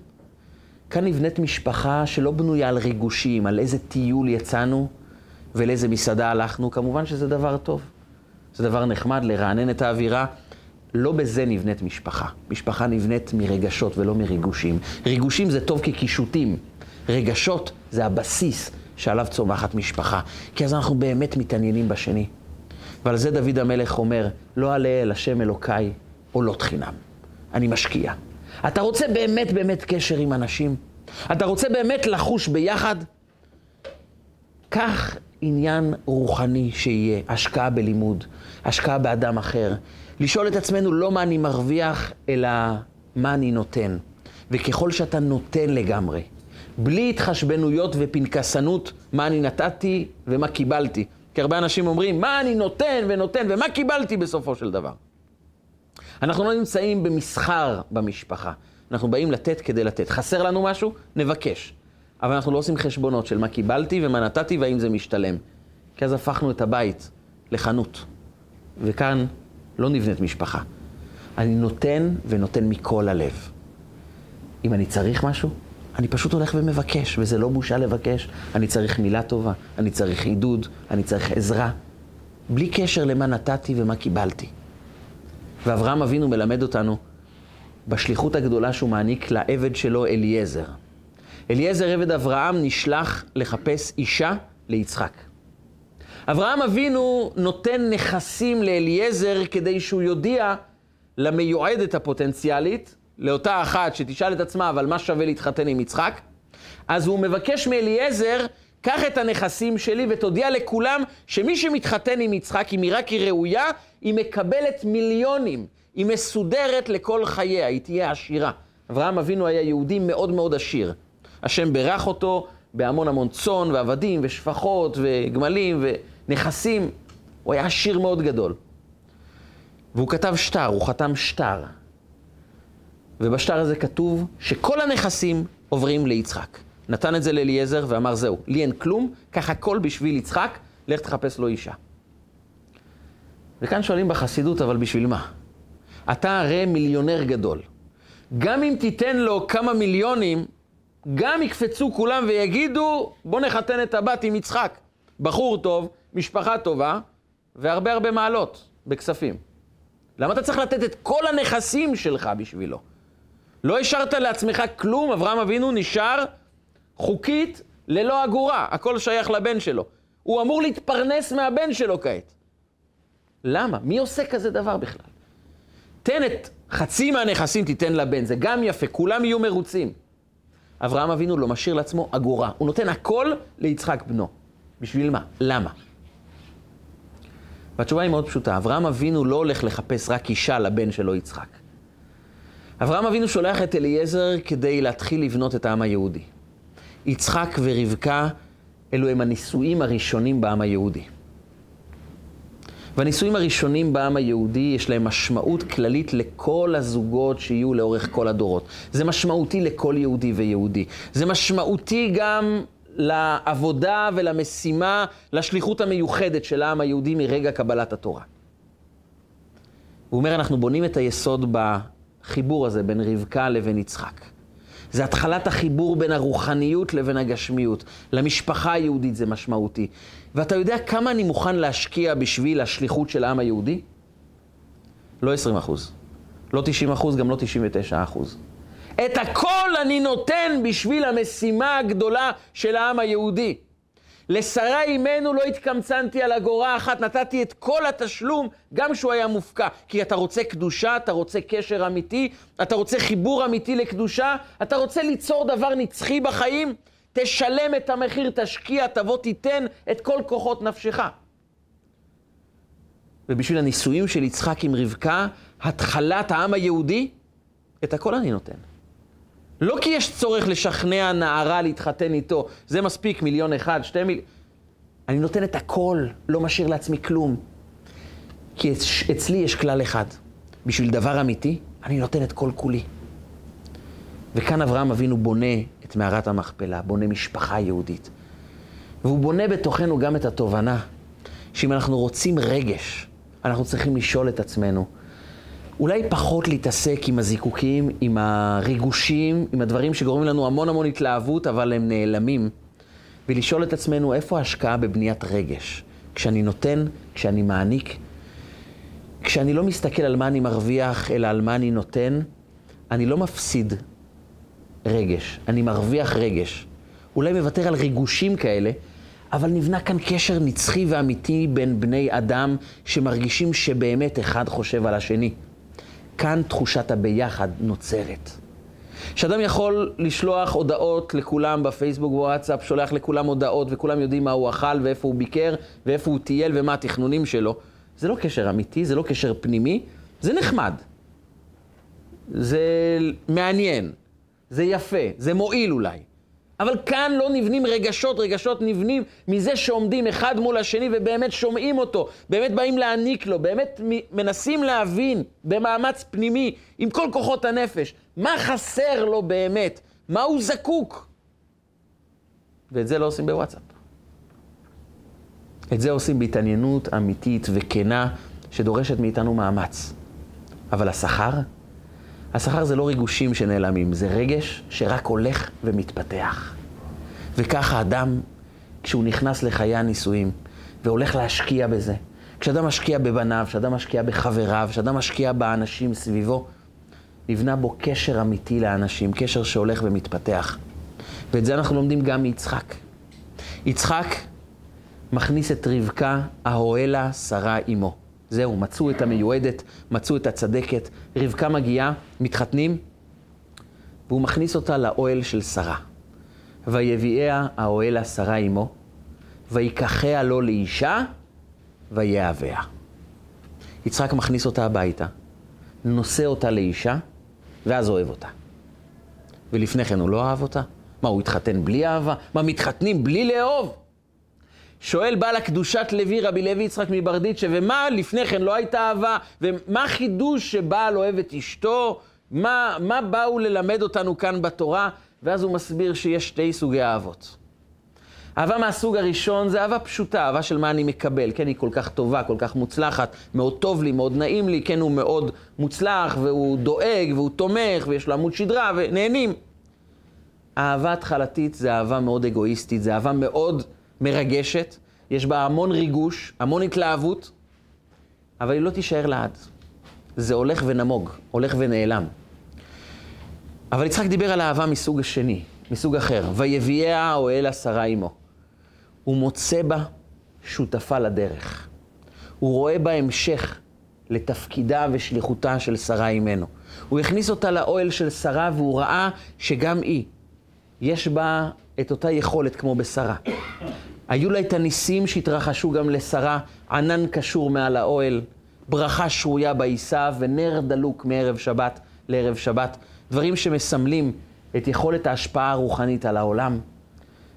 כאן נבנית משפחה שלא בנויה על ריגושים, על איזה טיול יצאנו ולאיזה מסעדה הלכנו, כמובן שזה דבר טוב. זה דבר נחמד לרענן את האווירה. לא בזה נבנית משפחה. משפחה נבנית מרגשות ולא מריגושים. ריגושים זה טוב כקישוטים. רגשות זה הבסיס שעליו צומחת משפחה. כי אז אנחנו באמת מתעניינים בשני. ועל זה דוד המלך אומר, לא עלה אל השם אלוקיי עולות חינם. אני משקיע. אתה רוצה באמת באמת קשר עם אנשים? אתה רוצה באמת לחוש ביחד? קח עניין רוחני שיהיה, השקעה בלימוד, השקעה באדם אחר. לשאול את עצמנו לא מה אני מרוויח, אלא מה אני נותן. וככל שאתה נותן לגמרי, בלי התחשבנויות ופנקסנות, מה אני נתתי ומה קיבלתי. כי הרבה אנשים אומרים, מה אני נותן ונותן ומה קיבלתי בסופו של דבר. אנחנו לא נמצאים במסחר במשפחה, אנחנו באים לתת כדי לתת. חסר לנו משהו? נבקש. אבל אנחנו לא עושים חשבונות של מה קיבלתי ומה נתתי והאם זה משתלם. כי אז הפכנו את הבית לחנות. וכאן לא נבנית משפחה. אני נותן ונותן מכל הלב. אם אני צריך משהו, אני פשוט הולך ומבקש, וזה לא בושה לבקש. אני צריך מילה טובה, אני צריך עידוד, אני צריך עזרה. בלי קשר למה נתתי ומה קיבלתי. ואברהם אבינו מלמד אותנו בשליחות הגדולה שהוא מעניק לעבד שלו אליעזר. אליעזר עבד אברהם נשלח לחפש אישה ליצחק. אברהם אבינו נותן נכסים לאליעזר כדי שהוא יודיע למיועדת הפוטנציאלית לאותה אחת שתשאל את עצמה, אבל מה שווה להתחתן עם יצחק? אז הוא מבקש מאליעזר, קח את הנכסים שלי ותודיע לכולם שמי שמתחתן עם יצחק, אם היא רק היא ראויה, היא מקבלת מיליונים. היא מסודרת לכל חייה, היא תהיה עשירה. אברהם אבינו היה יהודי מאוד מאוד עשיר. השם ברך אותו בהמון המון צאן ועבדים ושפחות וגמלים ונכסים. הוא היה עשיר מאוד גדול. והוא כתב שטר, הוא חתם שטר. ובשטר הזה כתוב שכל הנכסים עוברים ליצחק. נתן את זה לאליעזר ואמר, זהו, לי אין כלום, קח הכל בשביל יצחק, לך תחפש לו אישה. וכאן שואלים בחסידות, אבל בשביל מה? אתה הרי מיליונר גדול. גם אם תיתן לו כמה מיליונים, גם יקפצו כולם ויגידו, בוא נחתן את הבת עם יצחק. בחור טוב, משפחה טובה, והרבה הרבה מעלות בכספים. למה אתה צריך לתת את כל הנכסים שלך בשבילו? לא השארת לעצמך כלום, אברהם אבינו נשאר חוקית ללא אגורה, הכל שייך לבן שלו. הוא אמור להתפרנס מהבן שלו כעת. למה? מי עושה כזה דבר בכלל? תן את חצי מהנכסים, תיתן לבן, זה גם יפה, כולם יהיו מרוצים. אברהם אבינו לא משאיר לעצמו אגורה, הוא נותן הכל ליצחק בנו. בשביל מה? למה? והתשובה היא מאוד פשוטה, אברהם אבינו לא הולך לחפש רק אישה לבן שלו יצחק. אברהם אבינו שולח את אליעזר כדי להתחיל לבנות את העם היהודי. יצחק ורבקה אלו הם הנישואים הראשונים בעם היהודי. והנישואים הראשונים בעם היהודי, יש להם משמעות כללית לכל הזוגות שיהיו לאורך כל הדורות. זה משמעותי לכל יהודי ויהודי. זה משמעותי גם לעבודה ולמשימה, לשליחות המיוחדת של העם היהודי מרגע קבלת התורה. הוא אומר, אנחנו בונים את היסוד בחיבור הזה בין רבקה לבין יצחק. זה התחלת החיבור בין הרוחניות לבין הגשמיות. למשפחה היהודית זה משמעותי. ואתה יודע כמה אני מוכן להשקיע בשביל השליחות של העם היהודי? לא 20 אחוז. לא 90 אחוז, גם לא 99 אחוז. את הכל אני נותן בשביל המשימה הגדולה של העם היהודי. לשרה אימנו לא התקמצנתי על אגורה אחת, נתתי את כל התשלום, גם שהוא היה מופקע. כי אתה רוצה קדושה, אתה רוצה קשר אמיתי, אתה רוצה חיבור אמיתי לקדושה, אתה רוצה ליצור דבר נצחי בחיים, תשלם את המחיר, תשקיע, תבוא, תיתן את כל כוחות נפשך. ובשביל הנישואים של יצחק עם רבקה, התחלת העם היהודי, את הכל אני נותן. לא כי יש צורך לשכנע נערה להתחתן איתו, זה מספיק, מיליון אחד, שתי מיליון. אני נותן את הכל, לא משאיר לעצמי כלום. כי אצלי יש כלל אחד, בשביל דבר אמיתי, אני נותן את כל כולי. וכאן אברהם אבינו בונה את מערת המכפלה, בונה משפחה יהודית. והוא בונה בתוכנו גם את התובנה שאם אנחנו רוצים רגש, אנחנו צריכים לשאול את עצמנו, אולי פחות להתעסק עם הזיקוקים, עם הריגושים, עם הדברים שגורמים לנו המון המון התלהבות, אבל הם נעלמים. ולשאול את עצמנו, איפה ההשקעה בבניית רגש? כשאני נותן, כשאני מעניק, כשאני לא מסתכל על מה אני מרוויח, אלא על מה אני נותן, אני לא מפסיד רגש, אני מרוויח רגש. אולי מוותר על ריגושים כאלה, אבל נבנה כאן קשר נצחי ואמיתי בין בני אדם שמרגישים שבאמת אחד חושב על השני. כאן תחושת הביחד נוצרת. שאדם יכול לשלוח הודעות לכולם בפייסבוק ובוואטסאפ, שולח לכולם הודעות וכולם יודעים מה הוא אכל ואיפה הוא ביקר ואיפה הוא טייל ומה התכנונים שלו. זה לא קשר אמיתי, זה לא קשר פנימי, זה נחמד. זה מעניין, זה יפה, זה מועיל אולי. אבל כאן לא נבנים רגשות, רגשות נבנים מזה שעומדים אחד מול השני ובאמת שומעים אותו, באמת באים להעניק לו, באמת מנסים להבין במאמץ פנימי, עם כל כוחות הנפש, מה חסר לו באמת, מה הוא זקוק. ואת זה לא עושים בוואטסאפ. את זה עושים בהתעניינות אמיתית וכנה, שדורשת מאיתנו מאמץ. אבל השכר? השכר זה לא ריגושים שנעלמים, זה רגש שרק הולך ומתפתח. וככה אדם, כשהוא נכנס לחיי הנישואים והולך להשקיע בזה, כשאדם משקיע בבניו, כשאדם משקיע בחבריו, כשאדם משקיע באנשים סביבו, נבנה בו קשר אמיתי לאנשים, קשר שהולך ומתפתח. ואת זה אנחנו לומדים גם מיצחק. יצחק מכניס את רבקה, האוהלה שרה עמו. זהו, מצאו את המיועדת, מצאו את הצדקת. רבקה מגיעה, מתחתנים, והוא מכניס אותה לאוהל של שרה. ויביאיה האוהלה שרה עמו, ויקחיה לו לאישה, ויאהביה. יצחק מכניס אותה הביתה, נושא אותה לאישה, ואז אוהב אותה. ולפני כן הוא לא אהב אותה? מה, הוא התחתן בלי אהבה? מה, מתחתנים בלי לאהוב? שואל בעל הקדושת לוי, רבי לוי יצחק מברדיצ'ה, ומה לפני כן לא הייתה אהבה? ומה החידוש שבעל אוהב את אשתו מה, מה באו ללמד אותנו כאן בתורה? ואז הוא מסביר שיש שתי סוגי אהבות. אהבה מהסוג הראשון זה אהבה פשוטה, אהבה של מה אני מקבל. כן, היא כל כך טובה, כל כך מוצלחת, מאוד טוב לי, מאוד נעים לי, כן, הוא מאוד מוצלח, והוא דואג, והוא תומך, ויש לו עמוד שדרה, ונהנים. אהבה התחלתית זה אהבה מאוד אגואיסטית, זה אהבה מאוד מרגשת, יש בה המון ריגוש, המון התלהבות, אבל היא לא תישאר לעד. זה הולך ונמוג, הולך ונעלם. אבל יצחק דיבר על אהבה מסוג השני, מסוג אחר. ויביאה אוהל עשרה עמו. הוא מוצא בה שותפה לדרך. הוא רואה בה המשך לתפקידה ושליחותה של שרה אימנו. הוא הכניס אותה לאוהל של שרה והוא ראה שגם היא, יש בה את אותה יכולת כמו בשרה. היו לה את הניסים שהתרחשו גם לשרה, ענן קשור מעל האוהל, ברכה שרויה בעיסה ונר דלוק מערב שבת לערב שבת, דברים שמסמלים את יכולת ההשפעה הרוחנית על העולם.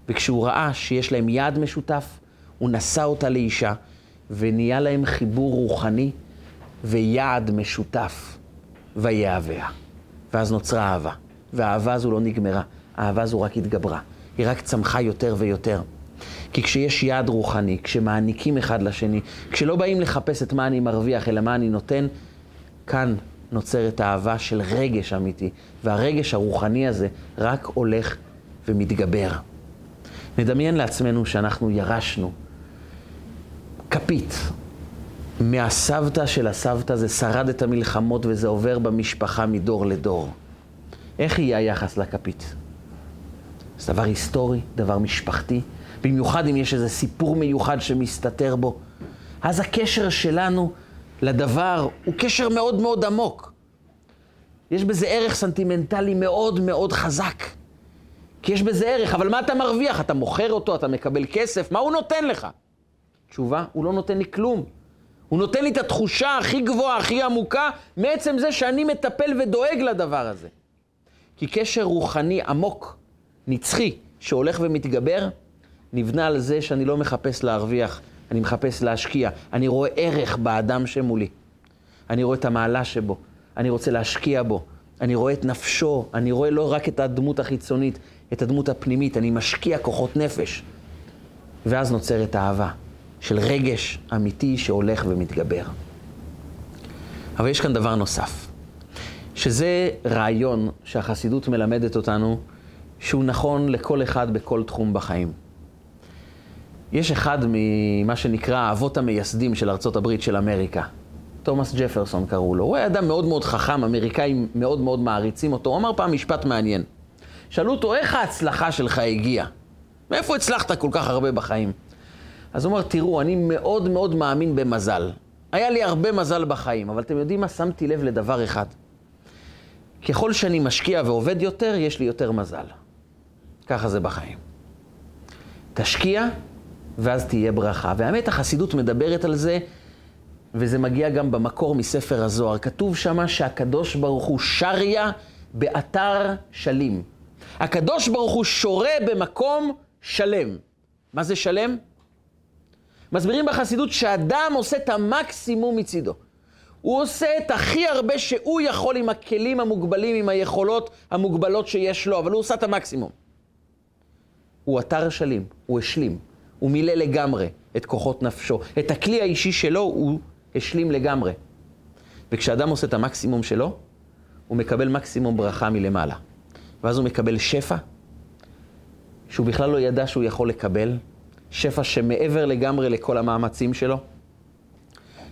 וכשהוא ראה שיש להם יעד משותף, הוא נשא אותה לאישה, ונהיה להם חיבור רוחני ויעד משותף, ויהביה. ואז נוצרה אהבה, והאהבה הזו לא נגמרה, האהבה הזו רק התגברה, היא רק צמחה יותר ויותר. כי כשיש יעד רוחני, כשמעניקים אחד לשני, כשלא באים לחפש את מה אני מרוויח, אלא מה אני נותן, כאן נוצרת אהבה של רגש אמיתי, והרגש הרוחני הזה רק הולך ומתגבר. נדמיין לעצמנו שאנחנו ירשנו כפית מהסבתא של הסבתא, זה שרד את המלחמות וזה עובר במשפחה מדור לדור. איך יהיה היחס לכפית? זה דבר היסטורי, דבר משפחתי, במיוחד אם יש איזה סיפור מיוחד שמסתתר בו. אז הקשר שלנו לדבר הוא קשר מאוד מאוד עמוק. יש בזה ערך סנטימנטלי מאוד מאוד חזק. כי יש בזה ערך, אבל מה אתה מרוויח? אתה מוכר אותו, אתה מקבל כסף, מה הוא נותן לך? תשובה, הוא לא נותן לי כלום. הוא נותן לי את התחושה הכי גבוהה, הכי עמוקה, מעצם זה שאני מטפל ודואג לדבר הזה. כי קשר רוחני עמוק, נצחי, שהולך ומתגבר, נבנה על זה שאני לא מחפש להרוויח, אני מחפש להשקיע. אני רואה ערך באדם שמולי. אני רואה את המעלה שבו. אני רוצה להשקיע בו. אני רואה את נפשו. אני רואה לא רק את הדמות החיצונית, את הדמות הפנימית. אני משקיע כוחות נפש. ואז נוצרת אהבה של רגש אמיתי שהולך ומתגבר. אבל יש כאן דבר נוסף, שזה רעיון שהחסידות מלמדת אותנו שהוא נכון לכל אחד בכל תחום בחיים. יש אחד ממה שנקרא האבות המייסדים של ארצות הברית של אמריקה. תומאס ג'פרסון קראו לו. הוא היה אדם מאוד מאוד חכם, אמריקאים מאוד מאוד מעריצים אותו. הוא אמר פעם משפט מעניין. שאלו אותו, איך ההצלחה שלך הגיעה? מאיפה הצלחת כל כך הרבה בחיים? אז הוא אומר, תראו, אני מאוד מאוד מאמין במזל. היה לי הרבה מזל בחיים, אבל אתם יודעים מה? שמתי לב לדבר אחד. ככל שאני משקיע ועובד יותר, יש לי יותר מזל. ככה זה בחיים. תשקיע, ואז תהיה ברכה. והאמת, החסידות מדברת על זה, וזה מגיע גם במקור מספר הזוהר. כתוב שמה שהקדוש ברוך הוא שריה באתר שלים. הקדוש ברוך הוא שורה במקום שלם. מה זה שלם? מסבירים בחסידות שאדם עושה את המקסימום מצידו. הוא עושה את הכי הרבה שהוא יכול עם הכלים המוגבלים, עם היכולות המוגבלות שיש לו, אבל הוא עושה את המקסימום. הוא אתר שלים, הוא השלים. הוא מילא לגמרי את כוחות נפשו. את הכלי האישי שלו הוא השלים לגמרי. וכשאדם עושה את המקסימום שלו, הוא מקבל מקסימום ברכה מלמעלה. ואז הוא מקבל שפע, שהוא בכלל לא ידע שהוא יכול לקבל, שפע שמעבר לגמרי לכל המאמצים שלו.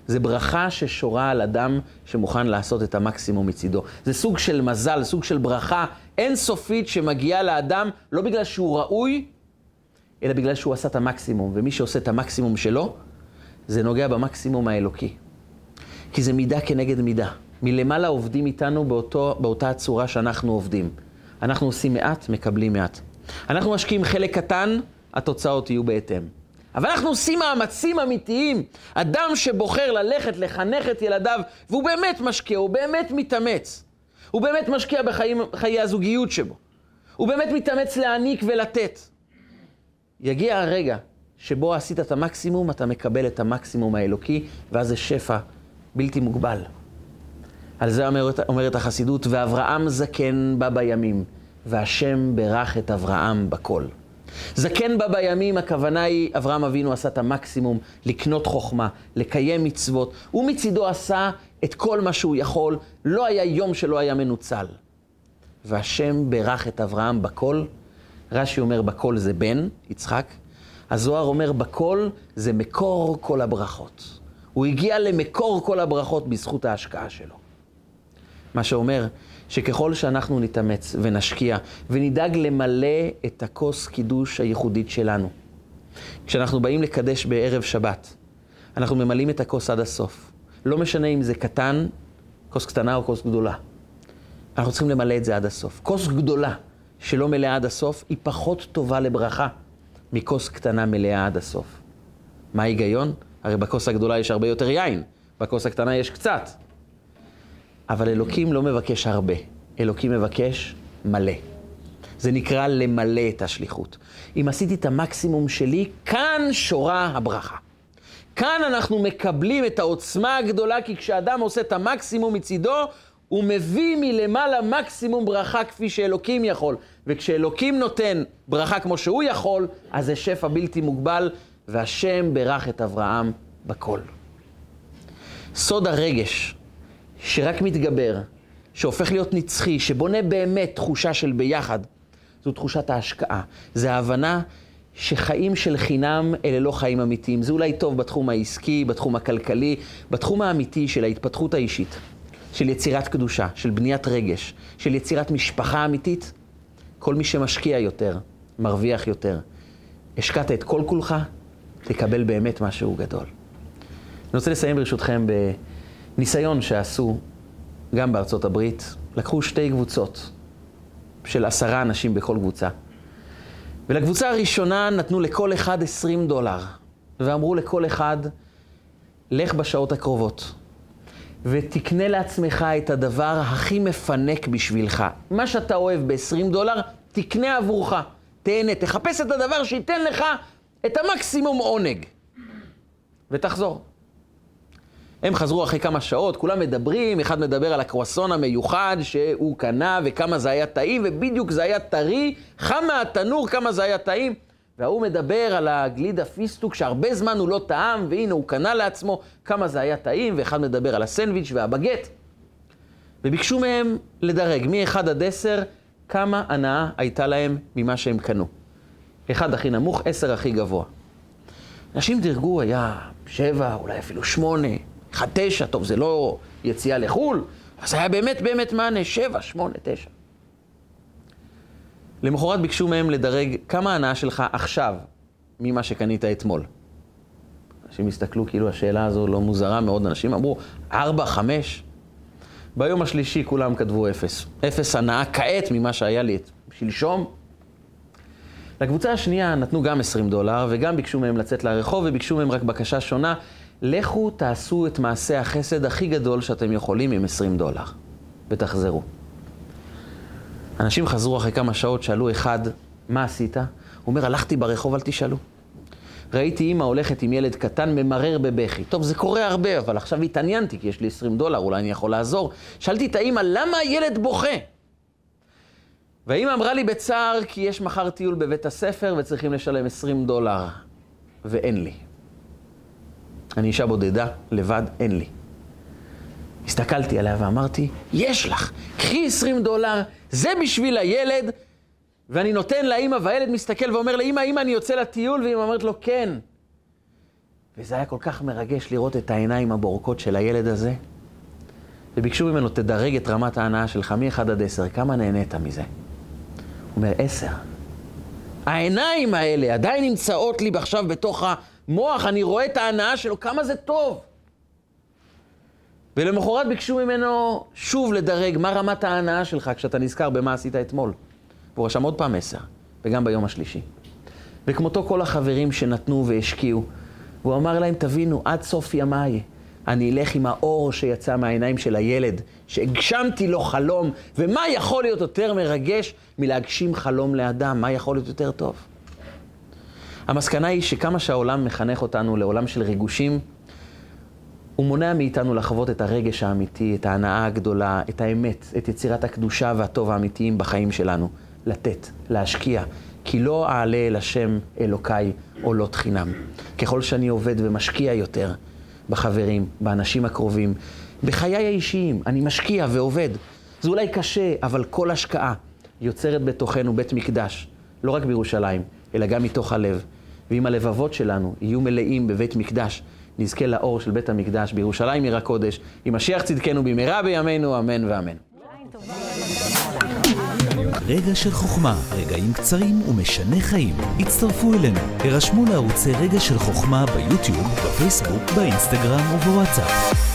זה ברכה ששורה על אדם שמוכן לעשות את המקסימום מצידו. זה סוג של מזל, סוג של ברכה אינסופית שמגיעה לאדם, לא בגלל שהוא ראוי, אלא בגלל שהוא עשה את המקסימום, ומי שעושה את המקסימום שלו, זה נוגע במקסימום האלוקי. כי זה מידה כנגד מידה. מלמעלה עובדים איתנו באותו, באותה הצורה שאנחנו עובדים. אנחנו עושים מעט, מקבלים מעט. אנחנו משקיעים חלק קטן, התוצאות יהיו בהתאם. אבל אנחנו עושים מאמצים אמיתיים. אדם שבוחר ללכת לחנך את ילדיו, והוא באמת משקיע, הוא באמת מתאמץ. הוא באמת משקיע בחיי הזוגיות שבו. הוא באמת מתאמץ להעניק ולתת. יגיע הרגע שבו עשית את המקסימום, אתה מקבל את המקסימום האלוקי, ואז זה שפע בלתי מוגבל. על זה אומרת, אומרת החסידות, ואברהם זקן בא בימים, והשם ברך את אברהם בכל. זקן בא בימים, הכוונה היא, אברהם אבינו עשה את המקסימום לקנות חוכמה, לקיים מצוות. הוא מצידו עשה את כל מה שהוא יכול, לא היה יום שלא היה מנוצל. והשם ברך את אברהם בכל. רש"י אומר בכל זה בן, יצחק. הזוהר אומר בכל זה מקור כל הברכות. הוא הגיע למקור כל הברכות בזכות ההשקעה שלו. מה שאומר שככל שאנחנו נתאמץ ונשקיע ונדאג למלא את הכוס קידוש הייחודית שלנו, כשאנחנו באים לקדש בערב שבת, אנחנו ממלאים את הכוס עד הסוף. לא משנה אם זה קטן, כוס קטנה או כוס גדולה. אנחנו צריכים למלא את זה עד הסוף. כוס גדולה שלא מלאה עד הסוף היא פחות טובה לברכה מכוס קטנה מלאה עד הסוף. מה ההיגיון? הרי בכוס הגדולה יש הרבה יותר יין, בכוס הקטנה יש קצת. אבל אלוקים לא מבקש הרבה, אלוקים מבקש מלא. זה נקרא למלא את השליחות. אם עשיתי את המקסימום שלי, כאן שורה הברכה. כאן אנחנו מקבלים את העוצמה הגדולה, כי כשאדם עושה את המקסימום מצידו, הוא מביא מלמעלה מקסימום ברכה כפי שאלוקים יכול. וכשאלוקים נותן ברכה כמו שהוא יכול, אז זה שפע בלתי מוגבל, והשם ברך את אברהם בכל. סוד הרגש שרק מתגבר, שהופך להיות נצחי, שבונה באמת תחושה של ביחד, זו תחושת ההשקעה. זה ההבנה שחיים של חינם אלה לא חיים אמיתיים. זה אולי טוב בתחום העסקי, בתחום הכלכלי, בתחום האמיתי של ההתפתחות האישית, של יצירת קדושה, של בניית רגש, של יצירת משפחה אמיתית. כל מי שמשקיע יותר, מרוויח יותר. השקעת את כל כולך, תקבל באמת משהו גדול. אני רוצה לסיים ברשותכם בניסיון שעשו גם בארצות הברית. לקחו שתי קבוצות של עשרה אנשים בכל קבוצה. ולקבוצה הראשונה נתנו לכל אחד 20 דולר, ואמרו לכל אחד, לך בשעות הקרובות, ותקנה לעצמך את הדבר הכי מפנק בשבילך. מה שאתה אוהב ב-20 דולר, תקנה עבורך. תהנה, תחפש את הדבר שייתן לך את המקסימום עונג. ותחזור. הם חזרו אחרי כמה שעות, כולם מדברים, אחד מדבר על הקרואסון המיוחד שהוא קנה וכמה זה היה טעים, ובדיוק זה היה טרי, חם מהתנור, כמה זה היה טעים. וההוא מדבר על הגלידה פיסטוק שהרבה זמן הוא לא טעם, והנה הוא קנה לעצמו כמה זה היה טעים, ואחד מדבר על הסנדוויץ' והבגט. וביקשו מהם לדרג מ-1 עד 10 כמה הנאה הייתה להם ממה שהם קנו. אחד הכי נמוך, 10 הכי גבוה. אנשים דירגו, היה 7, אולי אפילו 8, 1 9, טוב, זה לא יציאה לחו"ל, אז היה באמת באמת מענה, 7, 8, 9. למחרת ביקשו מהם לדרג כמה הנאה שלך עכשיו ממה שקנית אתמול. אנשים הסתכלו כאילו השאלה הזו לא מוזרה מאוד, אנשים אמרו, ארבע, חמש. ביום השלישי כולם כתבו אפס. אפס הנאה כעת ממה שהיה לי שלשום. לקבוצה השנייה נתנו גם 20 דולר, וגם ביקשו מהם לצאת לרחוב, וביקשו מהם רק בקשה שונה, לכו תעשו את מעשה החסד הכי גדול שאתם יכולים עם 20 דולר, ותחזרו. אנשים חזרו אחרי כמה שעות, שאלו אחד, מה עשית? הוא אומר, הלכתי ברחוב, אל תשאלו. ראיתי אימא הולכת עם ילד קטן, ממרר בבכי. טוב, זה קורה הרבה, אבל עכשיו התעניינתי, כי יש לי 20 דולר, אולי אני יכול לעזור. שאלתי את האימא, למה הילד בוכה? והאימא אמרה לי בצער, כי יש מחר טיול בבית הספר וצריכים לשלם 20 דולר, ואין לי. אני אישה בודדה, לבד, אין לי. הסתכלתי עליה ואמרתי, יש לך, קחי 20 דולר, זה בשביל הילד, ואני נותן לאימא, והילד מסתכל ואומר לאימא, אימא, אני יוצא לטיול, ואימא אומרת לו, כן. וזה היה כל כך מרגש לראות את העיניים הבורקות של הילד הזה. וביקשו ממנו, תדרג את רמת ההנאה שלך מ-1 עד 10, כמה נהנית מזה? הוא אומר, 10. העיניים האלה עדיין נמצאות לי עכשיו בתוך המוח, אני רואה את ההנאה שלו, כמה זה טוב. ולמחרת ביקשו ממנו שוב לדרג מה רמת ההנאה שלך כשאתה נזכר במה עשית אתמול. והוא רשם עוד פעם עשר, וגם ביום השלישי. וכמותו כל החברים שנתנו והשקיעו, והוא אמר להם, תבינו, עד סוף ימיי אני אלך עם האור שיצא מהעיניים של הילד, שהגשמתי לו חלום, ומה יכול להיות יותר מרגש מלהגשים חלום לאדם? מה יכול להיות יותר טוב? המסקנה היא שכמה שהעולם מחנך אותנו לעולם של ריגושים, הוא מונע מאיתנו לחוות את הרגש האמיתי, את ההנאה הגדולה, את האמת, את יצירת הקדושה והטוב האמיתיים בחיים שלנו. לתת, להשקיע, כי לא אעלה אל השם אלוקיי עולות חינם. ככל שאני עובד ומשקיע יותר בחברים, באנשים הקרובים, בחיי האישיים, אני משקיע ועובד. זה אולי קשה, אבל כל השקעה יוצרת בתוכנו בית מקדש, לא רק בירושלים, אלא גם מתוך הלב. ואם הלבבות שלנו יהיו מלאים בבית מקדש, נזכה לאור של בית המקדש בירושלים עיר הקודש, עם משיח צדקנו במהרה בימינו, אמן ואמן. רגע של חוכמה, רגעים קצרים ומשנה חיים. הצטרפו אלינו, הרשמו לערוצי רגע של חוכמה ביוטיוב, בפייסבוק, באינסטגרם ובוואטסאפ.